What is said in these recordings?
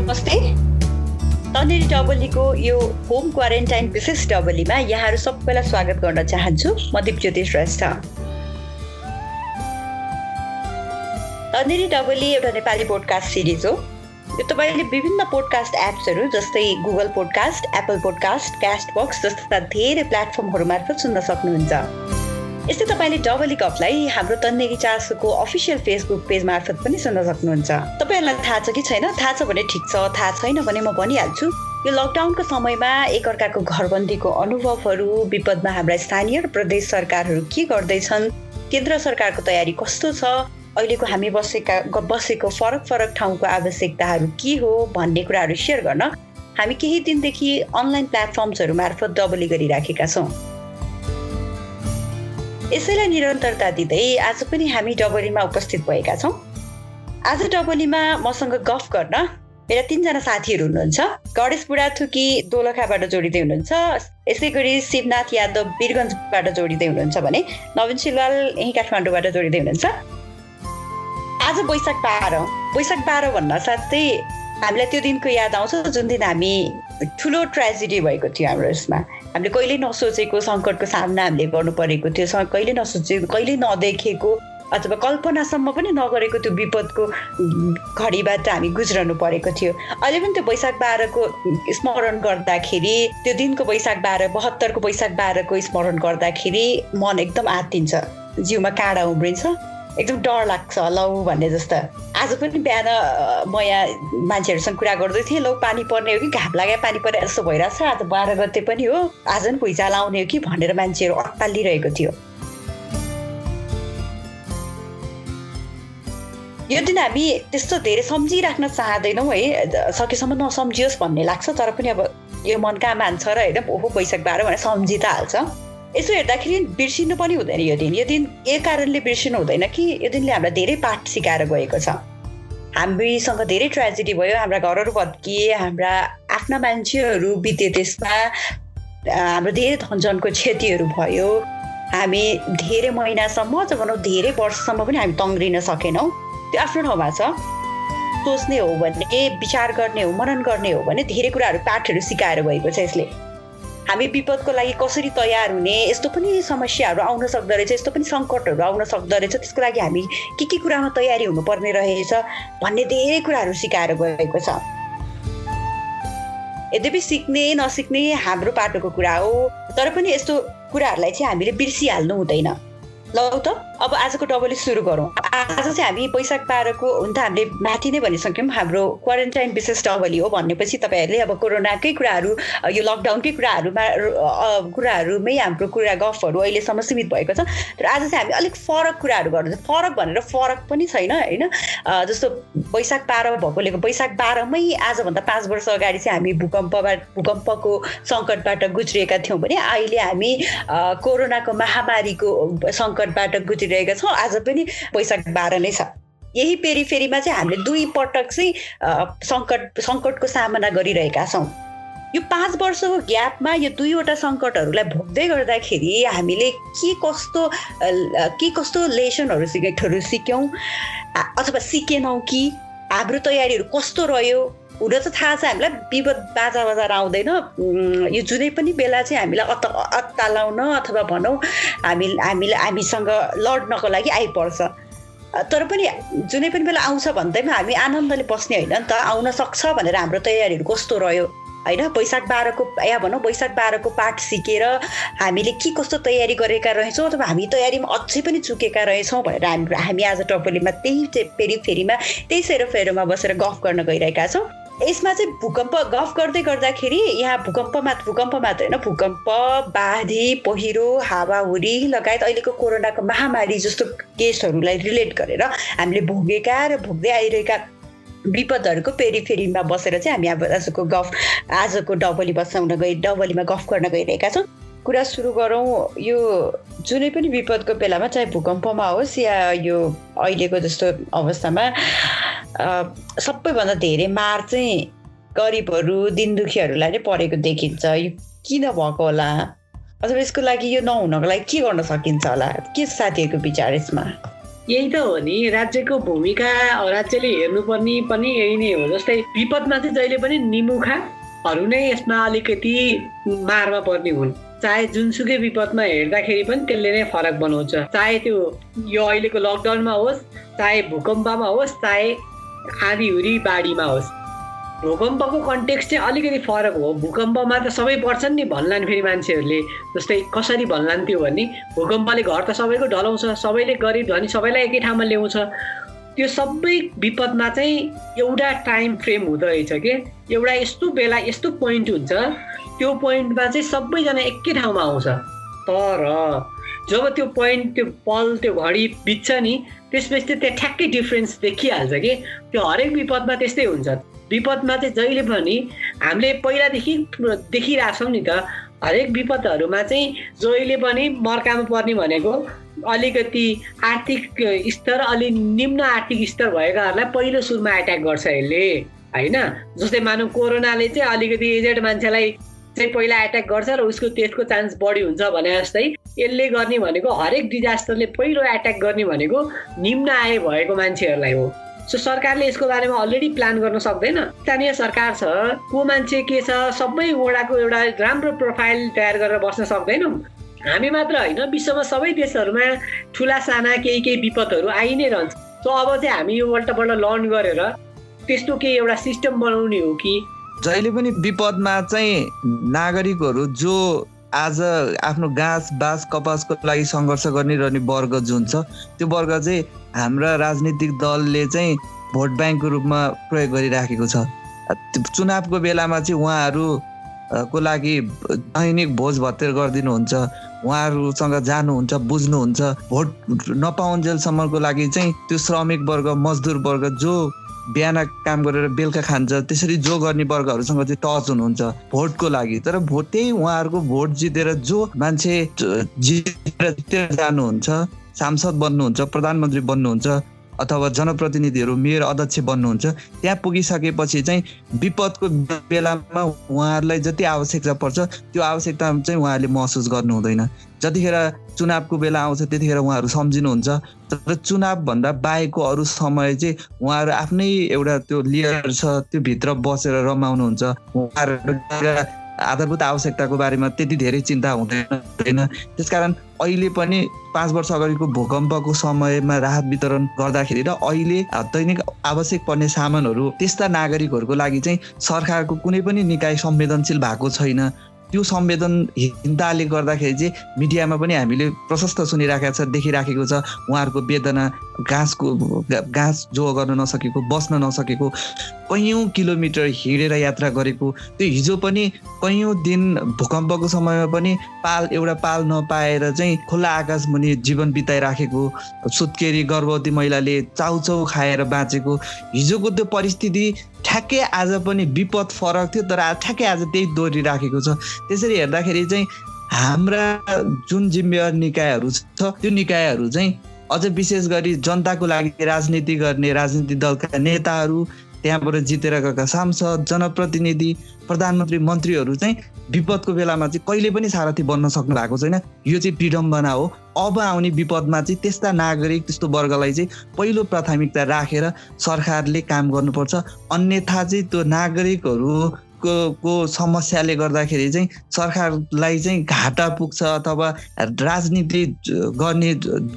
नमस्ते। तनेरी डबलीको यो home quarantine विशेष डबलीमा यहाँहरू सबैलाई स्वागत गर्न चाहन्छु। म दिपज्योति श्रेष्ठ। तनेरी डबली एउटा नेपाली पोडकास्ट सिरिज हो। यो तपाईँले विभिन्न पोडकास्ट एप्सहरू जस्तै Google podcast Apple podcast Castbox जस्ता धेरै प्लेटफर्महरू मार्फत सुन्न सक्नुहुन्छ। यस्तै तपाईँले डबली कपलाई हाम्रो तन्नेरी चासोको अफिसियल फेसबुक पेज मार्फत पनि सुन्न सक्नुहुन्छ। तपाईँहरूलाई थाहा छ कि छैन? थाहा छ भने ठिक छ थाहा छैन भने म भनिहाल्छु। यो लकडाउनको समयमा एकअर्काको घरबन्दीको अनुभवहरू विपदमा हाम्रा स्थानीय र प्रदेश सरकारहरू के गर्दैछन् केन्द्र सरकारको तयारी कस्तो छ अहिलेको हामी बसेका बसेको फरक फरक ठाउँको आवश्यकताहरू के हो भन्ने कुराहरू सेयर गर्न हामी केही दिनदेखि अनलाइन प्लेटफर्म्सहरू मार्फत डबली गरिराखेका छौँ। यसैलाई निरन्तरता दिँदै आज पनि हामी डबलीमा उपस्थित भएका छौँ। आज डबलीमा मसँग गफ गर्न मेरा तिनजना साथीहरू हुनुहुन्छ। गणेश बुढाथुकी दोलखाबाट जोडिँदै हुनुहुन्छ। यसै गरी शिवनाथ यादव वीरगन्जबाट जोडिँदै हुनुहुन्छ भने नवीन सिलवाल यहीँ काठमाडौँबाट जोडिँदै हुनुहुन्छ। आज वैशाख बाह्र वैशाख बाह्र भन्न साथै हामीलाई त्यो दिनको याद आउँछ जुन दिन हामी ठुलो ट्रेजेडी भएको थियो हाम्रो यसमा। हामीले कहिले नसोचेको सङ्कटको सामना हामीले गर्नु परेको थियो कहिले नसोचेको कहिले नदेखेको अथवा कल्पनासम्म पनि नगरेको त्यो विपदको घडीबाट हामी गुज्रनु परेको थियो। अहिले पनि त्यो वैशाख बाह्रको स्मरण गर्दाखेरि त्यो दिनको वैशाख बाह्र बहत्तरको वैशाख बाह्रको स्मरण गर्दाखेरि मन एकदम आत्तिन्छ। जिउमा काँडा उम्रिन्छ। एकदम डर लाग्छ लौ भन्ने जस्तो। आज पनि बिहान म यहाँ मान्छेहरूसँग कुरा गर्दै थिएँ लौ पानी पर्ने हो कि? घाम लाग्यो पानी परे जस्तो भइरहेको छ आज बाह्र गते पनि हो। आज पनि भुइँचालो आउने हो कि? भनेर मान्छेहरू अत्तालिरहेको थियो। यो दिन हामी त्यस्तो धेरै सम्झिराख्न चाहँदैनौँ है। सकेसम्म नसम्झियोस् भन्ने लाग्छ तर पनि अब यो मन कहाँ मान्छ र होइन ओहो पैसा बाह्र भनेर सम्झि त हाल्छ। यसो हेर्दाखेरि बिर्सिनु पनि हुँदैन यो दिन। यो दिन के कारणले बिर्सिनु हुँदैन कि यो दिनले हामीलाई धेरै पाठ सिकाएर गएको छ। हामीसँग धेरै ट्रेजेडी भयो हाम्रा घरहरू भत्किए हाम्रा आफ्ना मान्छेहरू बिते त्यसमा हाम्रो धेरै धनजनको क्षतिहरू भयो। हामी धेरै महिनासम्म अझ भनौँ धेरै वर्षसम्म पनि हामी तङ्ग्रिन सकेनौँ। त्यो आफ्नो ठाउँमा छ। सोच्ने हो भने विचार गर्ने हो मनन गर्ने हो भने धेरै कुराहरू पाठहरू सिकाएर गएको छ यसले। हामी विपदको लागि कसरी तयार हुने यस्तो पनि समस्याहरू आउन सक्दो रहेछ यस्तो पनि सङ्कटहरू आउन सक्दो रहेछ त्यसको लागि हामी के के कुरामा तयारी हुनुपर्ने रहेछ भन्ने धेरै कुराहरू सिकाएर गएको छ। यद्यपि सिक्ने नसिक्ने हाम्रो पाटोको कुरा हो तर पनि यस्तो कुराहरूलाई चाहिँ हामीले बिर्सिहाल्नु हुँदैन। ल त अब आजको डबली सुरु गरौँ। आज चाहिँ हामी वैशाख बाह्रको हुन त हामीले माथि नै भनिसक्यौँ हाम्रो क्वारेन्टाइन विशेष डबली हो भनेपछि तपाईँहरूले अब कोरोनाकै कुराहरू यो लकडाउनकै कुराहरूमा कुराहरूमै हाम्रो कुरा गफहरू अहिलेसम्म सीमित भएको छ। तर आज चाहिँ हामी अलिक फरक कुराहरू गर्नु फरक भनेर फरक पनि छैन होइन? जस्तो वैशाख बाह्र भएकोले वैशाख बाह्रमै आजभन्दा पाँच वर्ष अगाडि चाहिँ हामी भूकम्पबाट भूकम्पको सङ्कटबाट गुज्रिएका थियौँ भने अहिले हामी कोरोनाको महामारीको सङ्कट सङ्कटबाट गुज्रिरहेका छौँ। आज पनि वैशाख बाह्र नै छ। यही पेरिफेरीमा चाहिँ हामीले दुई पटक चाहिँ सङ्कट सङ्कटको सामना गरिरहेका छौँ। यो पाँच वर्षको ग्यापमा यो दुईवटा सङ्कटहरूलाई भोग्दै गर्दाखेरि हामीले के कस्तो के कस्तो लेसनहरू सिकेहरू सिक्यौँ? अथवा सिकेनौँ कि? हाम्रो तयारीहरू कस्तो रह्यो? हुन त थाहा छ हामीलाई विपद बाजा बजार आउँदैन यो जुनै पनि बेला चाहिँ हामीलाई अत अत्तालाउन अथवा भनौँ हामी हामीलाई हामीसँग लड्नको लागि आइपर्छ। तर पनि जुनै पनि बेला आउँछ भन्दैमा हामी आनन्दले बस्ने होइन नि त आउन सक्छ भनेर हाम्रो तयारीहरू कस्तो रह्यो? होइन वैशाख बाह्रको या भनौँ वैशाख बाह्रको पाठ सिकेर हामीले के कस्तो तयारी गरेका रहेछौँ अथवा हामी तयारीमा अझै पनि चुकेका रहेछौँ भनेर हामी हामी आज टपलीमा त्यही फेरि फेरिमा त्यही सेरोफेरोमा बसेर गफ गर्न गइरहेका छौँ। यसमा चाहिँ भूकम्प गफ गर्दै गर्दाखेरि यहाँ भूकम्प मात्र भूकम्प मात्र होइन भूकम्प बाढी पहिरो हावाहुरी लगायत अहिलेको कोरोनाको महामारी जस्तो केसहरूलाई रिलेट गरेर हामीले भोगेका र भोग्दै आइरहेका विपदहरूको पेरिफेरीमा बसेर चाहिँ हामी अब आजको गफ आजको डबली बसाउन गइ डबलीमा गफ गर्न गइरहेका छौँ। कुरा सुरु गरौँ। यो जुनै पनि विपदको बेलामा चाहे भूकम्पमा होस् या यो अहिलेको जस्तो अवस्थामा सबैभन्दा धेरै मार चाहिँ गरिबहरू दिन दुखीहरूलाई नै परेको देखिन्छ। यो किन भएको होला? अथवा यसको लागि यो नहुनको लागि के गर्न सकिन्छ होला? के साथीहरूको विचार यसमा? यही त हो नि। राज्यको भूमिका राज्यले हेर्नुपर्ने पनि यही नै हो। जस्तै विपदमा चाहिँ जहिले पनि निमुखाहरू नै यसमा अलिकति मारमा पर्ने हुन्। चाहे जुनसुकै विपदमा हेर्दाखेरि पनि त्यसले नै फरक बनाउँछ। चाहे त्यो यो अहिलेको लकडाउनमा होस् चाहे भूकम्पमा होस् चाहे आँधीहुरी बाढीमा होस्। भूकम्पको कन्टेक्स्ट चाहिँ अलिकति फरक हो। भूकम्पमा त सबै पर्छन् नि भन्लान् फेरि मान्छेहरूले। जस्तै कसरी भन्लान् त्यो भने भूकम्पले घर त सबैको ढलाउँछ सबैले गरिब धनी सबैलाई एकै ठाउँमा ल्याउँछ। त्यो सबै विपदमा चाहिँ एउटा टाइम फ्रेम हुँदो रहेछ कि? एउटा यस्तो बेला यस्तो पोइन्ट हुन्छ त्यो पोइन्टमा चाहिँ सबैजना एकै ठाउँमा आउँछ। तर जब त्यो पोइन्ट त्यो पल त्यो घडी बित्छ नि त्यसपछि चाहिँ त्यहाँ ठ्याक्कै डिफ्रेन्स देखिहाल्छ कि? त्यो हरेक विपदमा त्यस्तै हुन्छ। विपदमा चाहिँ जहिले पनि हामीले पहिलादेखि देखिरहेछौँ नि त हरेक विपदहरूमा चाहिँ जहिले पनि मर्कामा पर्ने भनेको अलिकति आर्थिक स्तर अलि निम्न आर्थिक स्तर भएकाहरूलाई पहिलो सुरुमा एट्याक गर्छ यसले होइन? जस्तै मानौँ कोरोनाले चाहिँ अलिकति एजेड मान्छेलाई चाहिँ पहिला एट्याक गर्छ र उसको त्यसको चान्स बढी हुन्छ भने जस्तै यसले गर्ने भनेको हरेक डिजास्टरले पहिलो एट्याक गर्ने भनेको निम्न आय भएको मान्छेहरूलाई हो। सो सरकारले यसको बारेमा अलरेडी प्लान गर्न सक्दैन। स्थानीय सरकार छ को मान्छे के छ सबै वडाको एउटा राम्रो प्रोफाइल तयार गरेर बस्न सक्दैनौँ। हामी मात्र होइन विश्वमा सबै देशहरूमा ठुला साना केही केही विपदहरू आइ नै रहन्छ। सो अब चाहिँ हामी यो पल्टपल्ट लर्न गरेर त्यस्तो केही एउटा सिस्टम बनाउने हो कि? जहिले पनि विपदमा चाहिँ नागरिकहरू जो आज आफ्नो घाँस बाँस कपासको लागि सङ्घर्ष गरिरहने वर्ग जुन छ त्यो वर्ग चाहिँ हाम्रा राजनीतिक दलले चाहिँ भोट ब्याङ्कको रूपमा प्रयोग गरिराखेको छ। चुनावको बेलामा चाहिँ उहाँहरू को लागि दैनिक भोज भत्तेर गरिदिनुहुन्छ उहाँहरूसँग जानुहुन्छ बुझ्नुहुन्छ भोट नपाउन्जेलसम्मको लागि चाहिँ त्यो श्रमिक वर्ग मजदुर वर्ग जो बिहान काम गरेर बेलुका खान्छ त्यसरी जो गर्ने वर्गहरूसँग चाहिँ टच हुनुहुन्छ भोटको लागि। तर भोट त्यही उहाँहरूको भोट जितेर जो मान्छे जितेर जानुहुन्छ सांसद बन्नुहुन्छ प्रधानमन्त्री बन्नुहुन्छ अथवा जनप्रतिनिधिहरू मेयर अध्यक्ष बन्नुहुन्छ त्यहाँ पुगिसकेपछि चाहिँ विपदको बेलामा उहाँहरूलाई जति आवश्यकता पर्छ त्यो आवश्यकता चाहिँ उहाँहरूले महसुस गर्नु हुँदैन। जतिखेर चुनावको बेला आउँछ त्यतिखेर उहाँहरू सम्झिनुहुन्छ। तर चुनावभन्दा बाहेकको अरू समय चाहिँ उहाँहरू आफ्नै एउटा त्यो लेयर छ त्यो भित्र बसेर रमाउनुहुन्छ। उहाँहरू आधारभूत आवश्यकताको बारेमा त्यति धेरै चिन्ता हुँदैन त्यसकारण अहिले पनि पाँच वर्ष अगाडिको भूकम्पको समयमा राहत वितरण गर्दाखेरि र अहिले दैनिक आवश्यक पर्ने सामानहरू त्यस्ता नागरिकहरूको लागि चाहिँ सरकारको कुनै पनि निकाय संवेदनशील भएको छैन। त्यो संवेदनहीनताले गर्दाखेरि चाहिँ मिडियामा पनि हामीले प्रशस्त सुनिराखेको छ देखिराखेको छ। उहाँहरूको वेदना घाँसको घाँस जो गर्न नसकेको बस्न नसकेको कैयौँ किलोमिटर हिँडेर यात्रा गरेको त्यो हिजो पनि कैयौँ दिन भूकम्पको समयमा पनि पाल एउटा पाल नपाएर चाहिँ खुल्ला आकाश मुनि जीवन बिताइराखेको सुत्केरी गर्भवती महिलाले चाउचाउ खाएर बाँचेको हिजोको त्यो परिस्थिति ठ्याक्कै आज पनि विपद फरक थियो तर ठ्याक्कै आज त्यही दोहोरिराखेको छ। त्यसरी हेर्दाखेरि चाहिँ हाम्रा जुन जिम्मेवार निकायहरू छ त्यो निकायहरू चाहिँ अझ विशेष गरी जनताको लागि राजनीति गर्ने राजनीतिक दलका नेताहरू त्यहाँबाट जितेर गएका सांसद जनप्रतिनिधि प्रधानमन्त्री मन्त्रीहरू चाहिँ विपदको बेलामा चाहिँ कहिले पनि सारथी बन्न सक्नु भएको छैन। यो चाहिँ विडम्बना हो। अब आउने विपदमा चाहिँ त्यस्ता नागरिक त्यस्तो वर्गलाई चाहिँ पहिलो प्राथमिकता राखेर सरकारले काम गर्नुपर्छ। अन्यथा चाहिँ त्यो नागरिकहरू को को समस्याले गर्दाखेरि चाहिँ सरकारलाई चाहिँ घाटा पुग्छ अथवा राजनीति गर्ने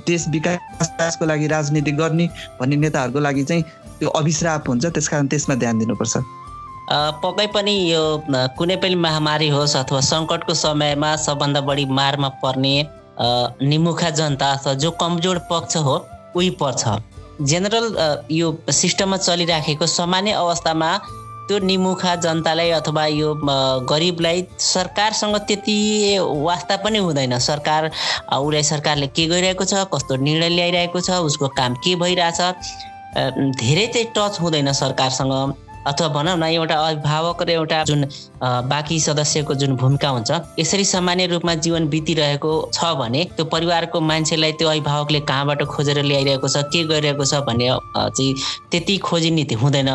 देश विकासको लागि राजनीति गर्ने भन्ने नेताहरूको लागि चाहिँ त्यो अभिश्राप हुन्छ। त्यस कारण त्यसमा ध्यान दिनुपर्छ। पक्कै पनि यो कुनै पनि महामारी होस् अथवा सङ्कटको समयमा सबभन्दा बढी मारमा पर्ने निमुखा जनता अथवा जो कमजोर पक्ष हो उही पर्छ। जेनरल यो सिस्टममा चलिराखेको सामान्य अवस्थामा त्यो निमुखा जनतालाई अथवा यो गरिबलाई सरकारसँग त्यति वास्ता पनि हुँदैन। सरकार उसलाई सरकारले के गरिरहेको छ कस्तो निर्णय ल्याइरहेको छ उसको काम के भइरहेछ धेरै चाहिँ टच हुँदैन सरकारसँग। अथवा भनौँ न एउटा अभिभावक र एउटा जुन बाँकी सदस्यको जुन भूमिका हुन्छ यसरी सामान्य रूपमा जीवन बितिरहेको छ भने त्यो परिवारको मान्छेलाई त्यो अभिभावकले कहाँबाट खोजेर ल्याइरहेको छ के गरिरहेको छ भन्ने चाहिँ त्यति खोजी नीति हुँदैन।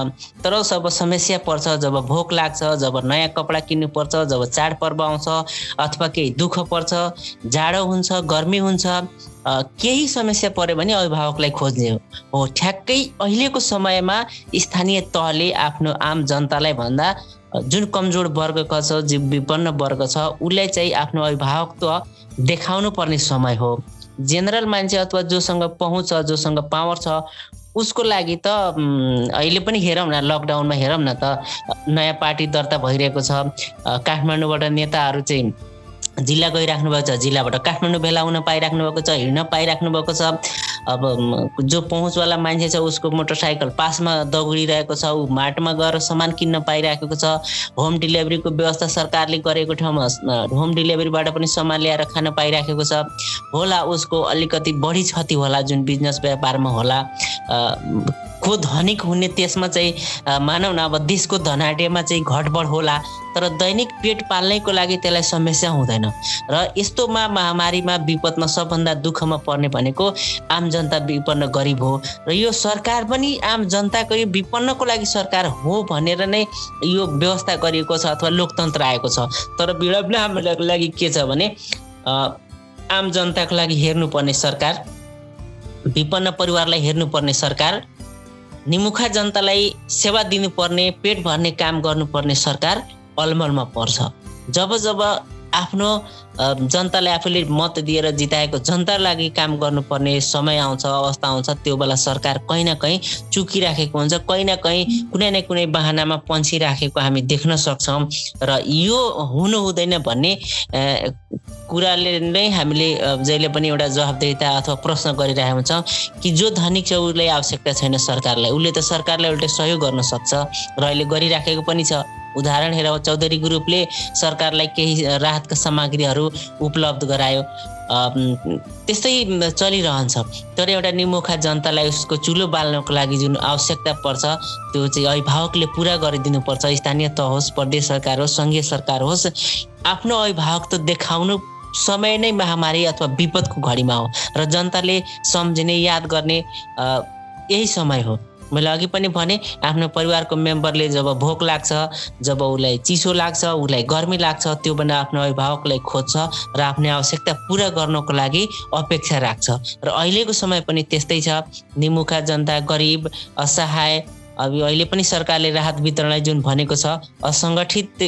तर जब समस्या पर्छ जब भोक लाग्छ जब नयाँ कपडा किन्नु पर्छ जब चाडपर्व आउँछ अथवा केही दुःख पर्छ जाडो हुन्छ गर्मी हुन्छ केही समस्या पऱ्यो भने अभिभावकलाई खोज्ने हो। ठ्याक्कै अहिलेको समयमा स्थानीय तहले आफ्नो आम जनतालाई भन्दा जुन कमजोर वर्गका छ जो विपन्न वर्ग छ उसलाई चाहिँ आफ्नो अभिभावकत्व देखाउनु पर्ने समय हो। जेनरल मान्छे अथवा जोसँग पहुँच जोसँग पावर छ उसको लागि त अहिले पनि हेरौँ न लकडाउनमा हेरौँ न त नयाँ पार्टी दर्ता भइरहेको छ। काठमाडौँबाट नेताहरू चाहिँ जिल्ला गइराख्नु भएको छ। जिल्लाबाट काठमाडौँ भेला हुन पाइराख्नु भएको छ हिँड्न पाइराख्नु भएको छ। अब जो पहुँचवाला मान्छे छ उसको मोटरसाइकल पासमा दगुडिरहेको छ ऊ माटोमा गएर सामान किन्न पाइराखेको छ। होम डेलिभरीको व्यवस्था सरकारले गरेको ठाउँमा होम डेलिभरीबाट पनि सामान ल्याएर खान पाइराखेको छ। होला उसको अलिकति बढी क्षति होला जुन बिजनेस व्यापारमा होला। को धनिक हुने त्यसमा चाहिँ मानौ न अब देशको धनाट्यमा चाहिँ घटबड होला। तर दैनिक पेट पाल्नैको लागि त्यसलाई समस्या हुँदैन। र यस्तोमा महामारीमा विपदमा सबभन्दा दुःखमा पर्ने भनेको आम जनता विपन्न गरिब हो। र यो सरकार पनि आम जनताको यो विपन्नको लागि सरकार हो भनेर नै यो व्यवस्था गरिएको छ अथवा लोकतन्त्र आएको छ। तर हाम्रो लागि के छ भने आम जनताको लागि हेर्नुपर्ने सरकार विपन्न परिवारलाई हेर्नुपर्ने सरकार निमुखा जनतालाई सेवा दिनुपर्ने पेट भर्ने काम गर्नुपर्ने सरकार अलमलमा पर्छ। जब जब आफ्नो जनताले आफूले मत दिएर जिताएको जनताको लागि काम गर्नुपर्ने समय आउँछ अवस्था आउँछ त्यो बेला सरकार कहीँ न कहीँ चुकिराखेको हुन्छ कहीँ न कहीँ कुनै न कुनै बाहनामा पन्छिराखेको हामी देख्न सक्छौँ र यो हुनु हुँदैन भन्ने कुराले नै हामीले जहिले पनि एउटा जवाबदेता अथवा प्रश्न गरिरहेका हुन्छौँ कि जो धनिक छ उसलाई आवश्यकता छैन सरकारलाई। उसले त सरकारलाई उल्टै सहयोग गर्न सक्छ र अहिले गरिराखेको पनि छ। उदाहरण हेर चौधरी ग्रुपले सरकारलाई केही राहतका सामग्रीहरू उपलब्ध गरायो। त्यस्तै चलिरहन्छ। तर एउटा निमुखा जनतालाई उसको चुलो बाल्नको लागि जुन आवश्यकता पर्छ त्यो चाहिँ अभिभावकले पुरा गरिदिनुपर्छ। स्थानीय तह होस् प्रदेश सरकार होस् सङ्घीय सरकार होस् आफ्नो अभिभावक त देखाउनु समय नै महामारी अथवा विपदको घडीमा हो। र जनताले सम्झिने याद गर्ने यही समय हो। मैले अघि पनि भने आफ्नो परिवारको मेम्बरले जब भोक लाग्छ जब उसलाई चिसो लाग्छ उसलाई गर्मी लाग्छ त्यो बेला आफ्नो अभिभावकलाई खोज्छ र आफ्नो आवश्यकता पुरा गर्नको लागि अपेक्षा राख्छ। र अहिलेको समय पनि त्यस्तै छ। निमुखा जनता गरिब असहाय अब अहिले पनि सरकारले राहत वितरणलाई जुन भनेको छ असङ्गठित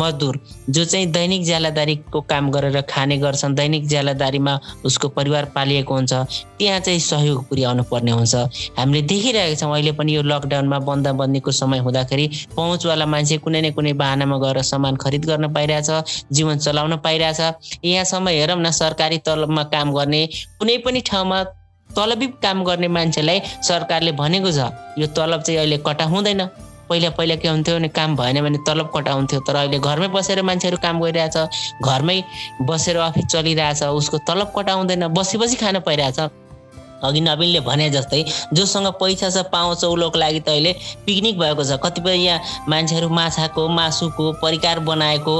मजदुर जो चाहिँ दैनिक ज्यालादारीको काम गरेर खाने गर्छन् दैनिक ज्यालादारीमा उसको परिवार पालिएको हुन्छ त्यहाँ चाहिँ सहयोग पुर्याउनु पर्ने हुन्छ। हामीले देखिरहेका छौँ अहिले पनि यो लकडाउनमा बन्दबन्दीको समय हुँदाखेरि पहुँचवाला मान्छे कुनै न कुनै बाहनामा गएर सामान खरिद गर्न पाइरहेछ जीवन चलाउन पाइरहेछ। यहाँसम्म हेरौँ न सरकारी तलबमा काम गर्ने कुनै पनि ठाउँमा तलबी काम गर्ने मान्छेलाई सरकारले भनेको छ यो तलब चाहिँ अहिले कटा हुँदैन। पहिला पहिला के हुन्थ्यो भने काम भएन भने तलब कटाउँथ्यो तर अहिले घरमै बसेर मान्छेहरू काम गरिरहेछ घरमै बसेर अफिस चलिरहेछ उसको तलब कटाउँदैन बसी बसी खान पाइरहेछ। अघि नवीनले भने जस्तै जोसँग पैसा छ पाउँछ उसलोको लागि त अहिले पिकनिक भएको छ। कतिपय यहाँ मान्छेहरू माछाको मासुको परिकार बनाएको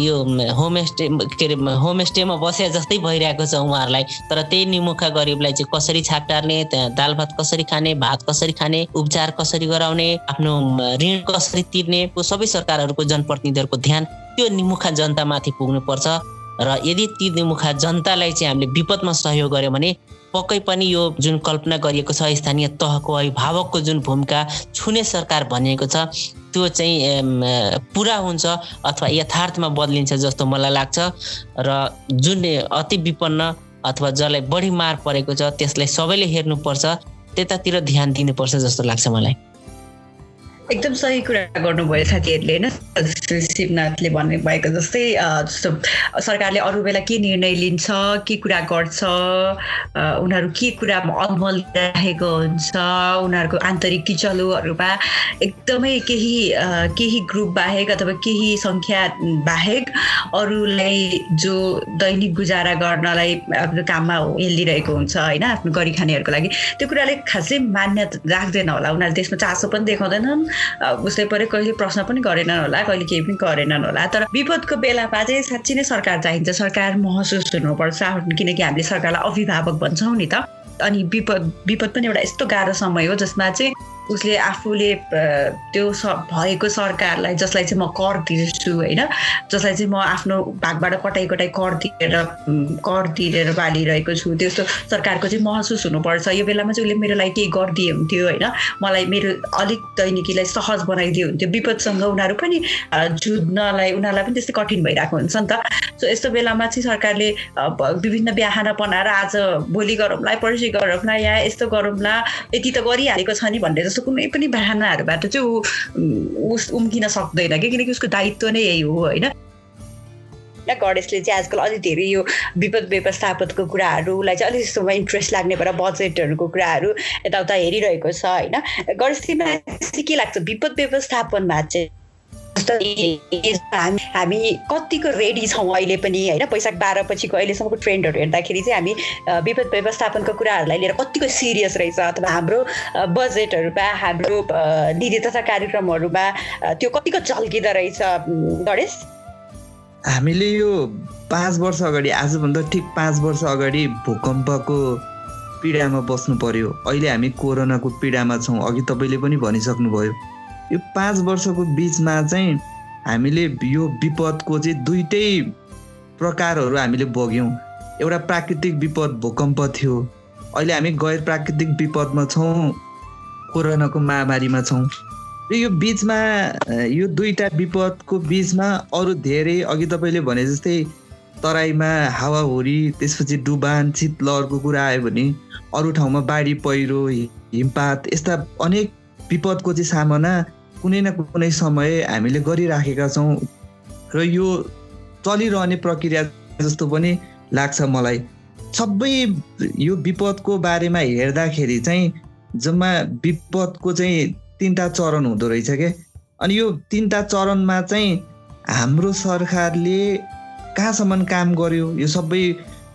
यो होमस्टे के अरे होमस्टेमा बसे जस्तै भइरहेको छ उहाँहरूलाई। तर त्यही निमुखा गरिबलाई चाहिँ कसरी छाप टार्ने त्यहाँ दाल भात कसरी खाने भात कसरी खाने उपचार कसरी गराउने आफ्नो ऋण कसरी तिर्ने सबै सरकारहरूको जनप्रतिनिधिहरूको ध्यान त्यो निमुखा जनतामाथि पुग्नुपर्छ। र यदि ती निमुखा जनतालाई चाहिँ हामीले विपदमा सहयोग गऱ्यौँ भने पक्कै पनि यो जुन कल्पना गरिएको छ स्थानीय तहको अभिभावकको जुन भूमिका छुने सरकार भनिएको छ त्यो चाहिँ पुरा हुन्छ अथवा यथार्थमा बदलिन्छ जस्तो मलाई लाग्छ र जुन अति विपन्न अथवा जसलाई बढी मार परेको छ त्यसलाई सबैले हेर्नुपर्छ त्यतातिर ध्यान दिनुपर्छ जस्तो लाग्छ मलाई। एकदम सही कुरा गर्नुभयो साथीहरूले होइन? शिवनाथले भन्नु भएको जस्तै जस्तो सरकारले अरू बेला के निर्णय लिन्छ के कुरा गर्छ उनीहरू के कुरामा अमल राखेको हुन्छ उनीहरूको आन्तरिक किचलोहरूमा एकदमै केही केही ग्रुप बाहेक अथवा केही सङ्ख्या बाहेक अरूलाई जो दैनिक गुजारा गर्नलाई आफ्नो काममा हेलिरहेको हुन्छ होइन? आफ्नो गरी खानेहरूको लागि त्यो कुराले खासै मान्य राख्दैन होला। उनीहरूले त्यसमा चासो पनि देखाउँदैनन् उसले परे कहिले प्रश्न पनि गरेनन् होला कहिले केही पनि गरेनन् होला। तर विपदको बेलामा चाहिँ साँच्ची नै सरकार चाहिन्छ। सरकार महसुस हुनुपर्छ किनकि हामीले सरकारलाई अभिभावक भन्छौँ नि त। अनि विपद विपद पनि एउटा यस्तो गाह्रो समय हो जसमा चाहिँ उसले आफूले त्यो भएको सरकारलाई जसलाई चाहिँ म कर तिर्छु होइन? जसलाई चाहिँ म आफ्नो भागबाट कटाइ कटाइ कर तिरेर कर तिरेर बालिरहेको छु त्यस्तो सरकारको चाहिँ महसुस हुनुपर्छ। यो बेलामा चाहिँ उसले मेरो लागि केही गरिदिए हुन्थ्यो होइन? मलाई मेरो अलिक दैनिकीलाई सहज बनाइदियो हुन्थ्यो। विपदसँग उनीहरू पनि जुझ्नलाई उनीहरूलाई पनि त्यस्तै कठिन भइरहेको हुन्छ नि त। सो यस्तो बेलामा चाहिँ सरकारले विभिन्न बिहान बनाएर आज भोलि गरौँला पर्सि गरौँला या यस्तो गरौँला यति त गरिहालेको छ नि भन्ने जस्तो कुनै पनि बाहनाहरूबाट चाहिँ ऊ उस उम्किन सक्दैन कि किनकि उसको दायित्व नै यही हो होइन? गणेशले चाहिँ आजकल अलिक धेरै यो विपद व्यवस्थापनको कुराहरूलाई चाहिँ अलिक जस्तोमा इन्ट्रेस्ट लाग्ने भएर बजेटहरूको कुराहरू यताउता हेरिरहेको छ होइन? गणेशमा के लाग्छ? विपद व्यवस्थापनमा चाहिँ हामी कतिको रेडी छौँ अहिले पनि होइन? वैशाख बाह्र पछिको अहिलेसम्मको ट्रेन्डहरू हेर्दाखेरि चाहिँ हामी विपद व्यवस्थापनको कुराहरूलाई लिएर कतिको सिरियस रहेछ अथवा हाम्रो बजेटहरूमा हाम्रो नीति तथा कार्यक्रमहरूमा त्यो कतिको चल्किँदो रहेछ गणेश? हामीले यो पाँच वर्ष अगाडि आजभन्दा ठिक पाँच वर्ष अगाडि भूकम्पको पीडामा बस्नु पर्यो। अहिले हामी कोरोनाको पीडामा छौँ अघि तपाईँले पनि भनिसक्नुभयो। यो पाँच वर्षको बिचमा चाहिँ हामीले यो विपदको चाहिँ दुइटै प्रकारहरू हामीले बग्यौँ एउटा प्राकृतिक विपद भूकम्प थियो। अहिले हामी गैर प्राकृतिक विपदमा छौँ कोरोनाको महामारीमा छौँ। र यो बिचमा यो दुईवटा विपदको बिचमा अरू धेरै अघि तपाईँले भने जस्तै तराईमा हावाहुरी त्यसपछि डुबान शीतलहरको कुरा आयो भने अरू ठाउँमा बाढी पहिरो हिमपात यस्ता अनेक विपदको चाहिँ सामना कुनै न कुनै समय हामीले गरिराखेका छौँ र यो चलिरहने प्रक्रिया जस्तो पनि लाग्छ मलाई। सबै यो विपदको बारेमा हेर्दाखेरि चाहिँ जम्मा विपदको चाहिँ तिनवटा चरण हुँदो रहेछ क्या अनि यो तिनवटा चरणमा चाहिँ हाम्रो सरकारले कहाँसम्म काम गर्यो? यो सबै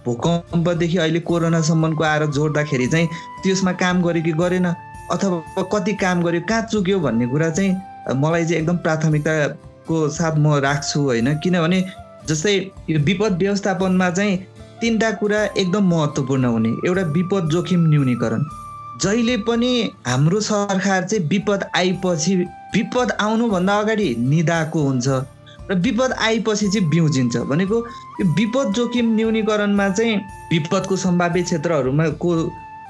भूकम्पदेखि अहिले कोरोनासम्मको आएर जोड्दाखेरि चाहिँ त्यसमा काम गर्यो कि गरेन? अथवा कति काम गर्यो कहाँ चुक्यो भन्ने कुरा चाहिँ मलाई चाहिँ एकदम प्राथमिकताको साथ म राख्छु होइन। किनभने जस्तै यो विपद व्यवस्थापनमा चाहिँ तिनवटा कुरा एकदम महत्त्वपूर्ण हुने। एउटा विपद जोखिम न्यूनीकरण। जहिले पनि हाम्रो सरकार चाहिँ विपद आएपछि विपद आउनुभन्दा अगाडि निदाएको हुन्छ र विपद आएपछि चाहिँ बिउजिन्छ। भनेको यो विपद जोखिम न्यूनीकरणमा चाहिँ विपदको सम्भाव्य क्षेत्रहरूमा को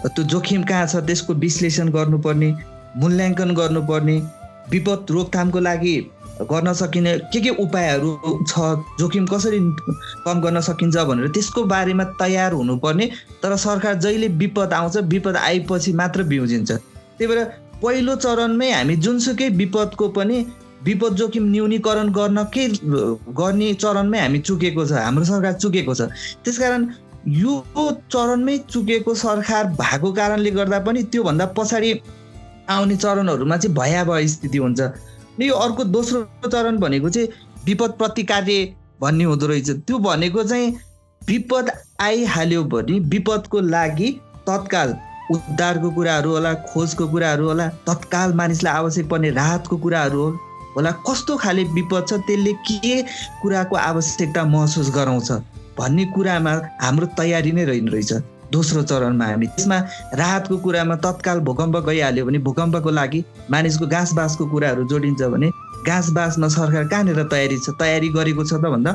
त्यो जोखिम कहाँ छ? त्यसको विश्लेषण गर्नुपर्ने मूल्याङ्कन गर्नुपर्ने विपद रोकथामको लागि गर्न सकिने के के उपायहरू छ? जोखिम कसरी कम गर्न सकिन्छ भनेर त्यसको बारेमा तयार हुनुपर्ने। तर सरकार जहिले विपद आउँछ विपद आएपछि मात्र बिउजिन्छ। त्यही भएर पहिलो चरणमै हामी जुनसुकै विपदको पनि विपद जोखिम न्यूनीकरण गर्न के गर्ने चरणमै हामी चुकेको छ? हाम्रो सरकार चुकेको छ। त्यसकारण यो चरणमै चुकेको सरकार भएको कारणले गर्दा पनि त्योभन्दा पछाडि आउने चरणहरूमा चाहिँ भयावह स्थिति हुन्छ। यो अर्को दोस्रो चरण भनेको चाहिँ विपद प्रतिकार्य भन्ने हुँदो रहेछ। त्यो भनेको चाहिँ विपद आइहाल्यो भने विपदको लागि तत्काल उद्धारको कुराहरू होला खोजको कुराहरू होला तत्काल मानिसलाई आवश्यक पर्ने राहतको कुराहरू होला कस्तो खाले विपद छ त्यसले के कुराको आवश्यकता महसुस गराउँछ? भन्ने कुरामा हाम्रो तयारी नै रहने रहेछ। दोस्रो चरणमा हामी त्यसमा राहतको कुरामा तत्काल भूकम्प गइहाल्यो भने भूकम्पको लागि मानिसको घाँस बाँसको कुराहरू जोडिन्छ भने घाँस बाँसमा सरकार कहाँनिर तयारी छ? तयारी गरेको छ त भन्दा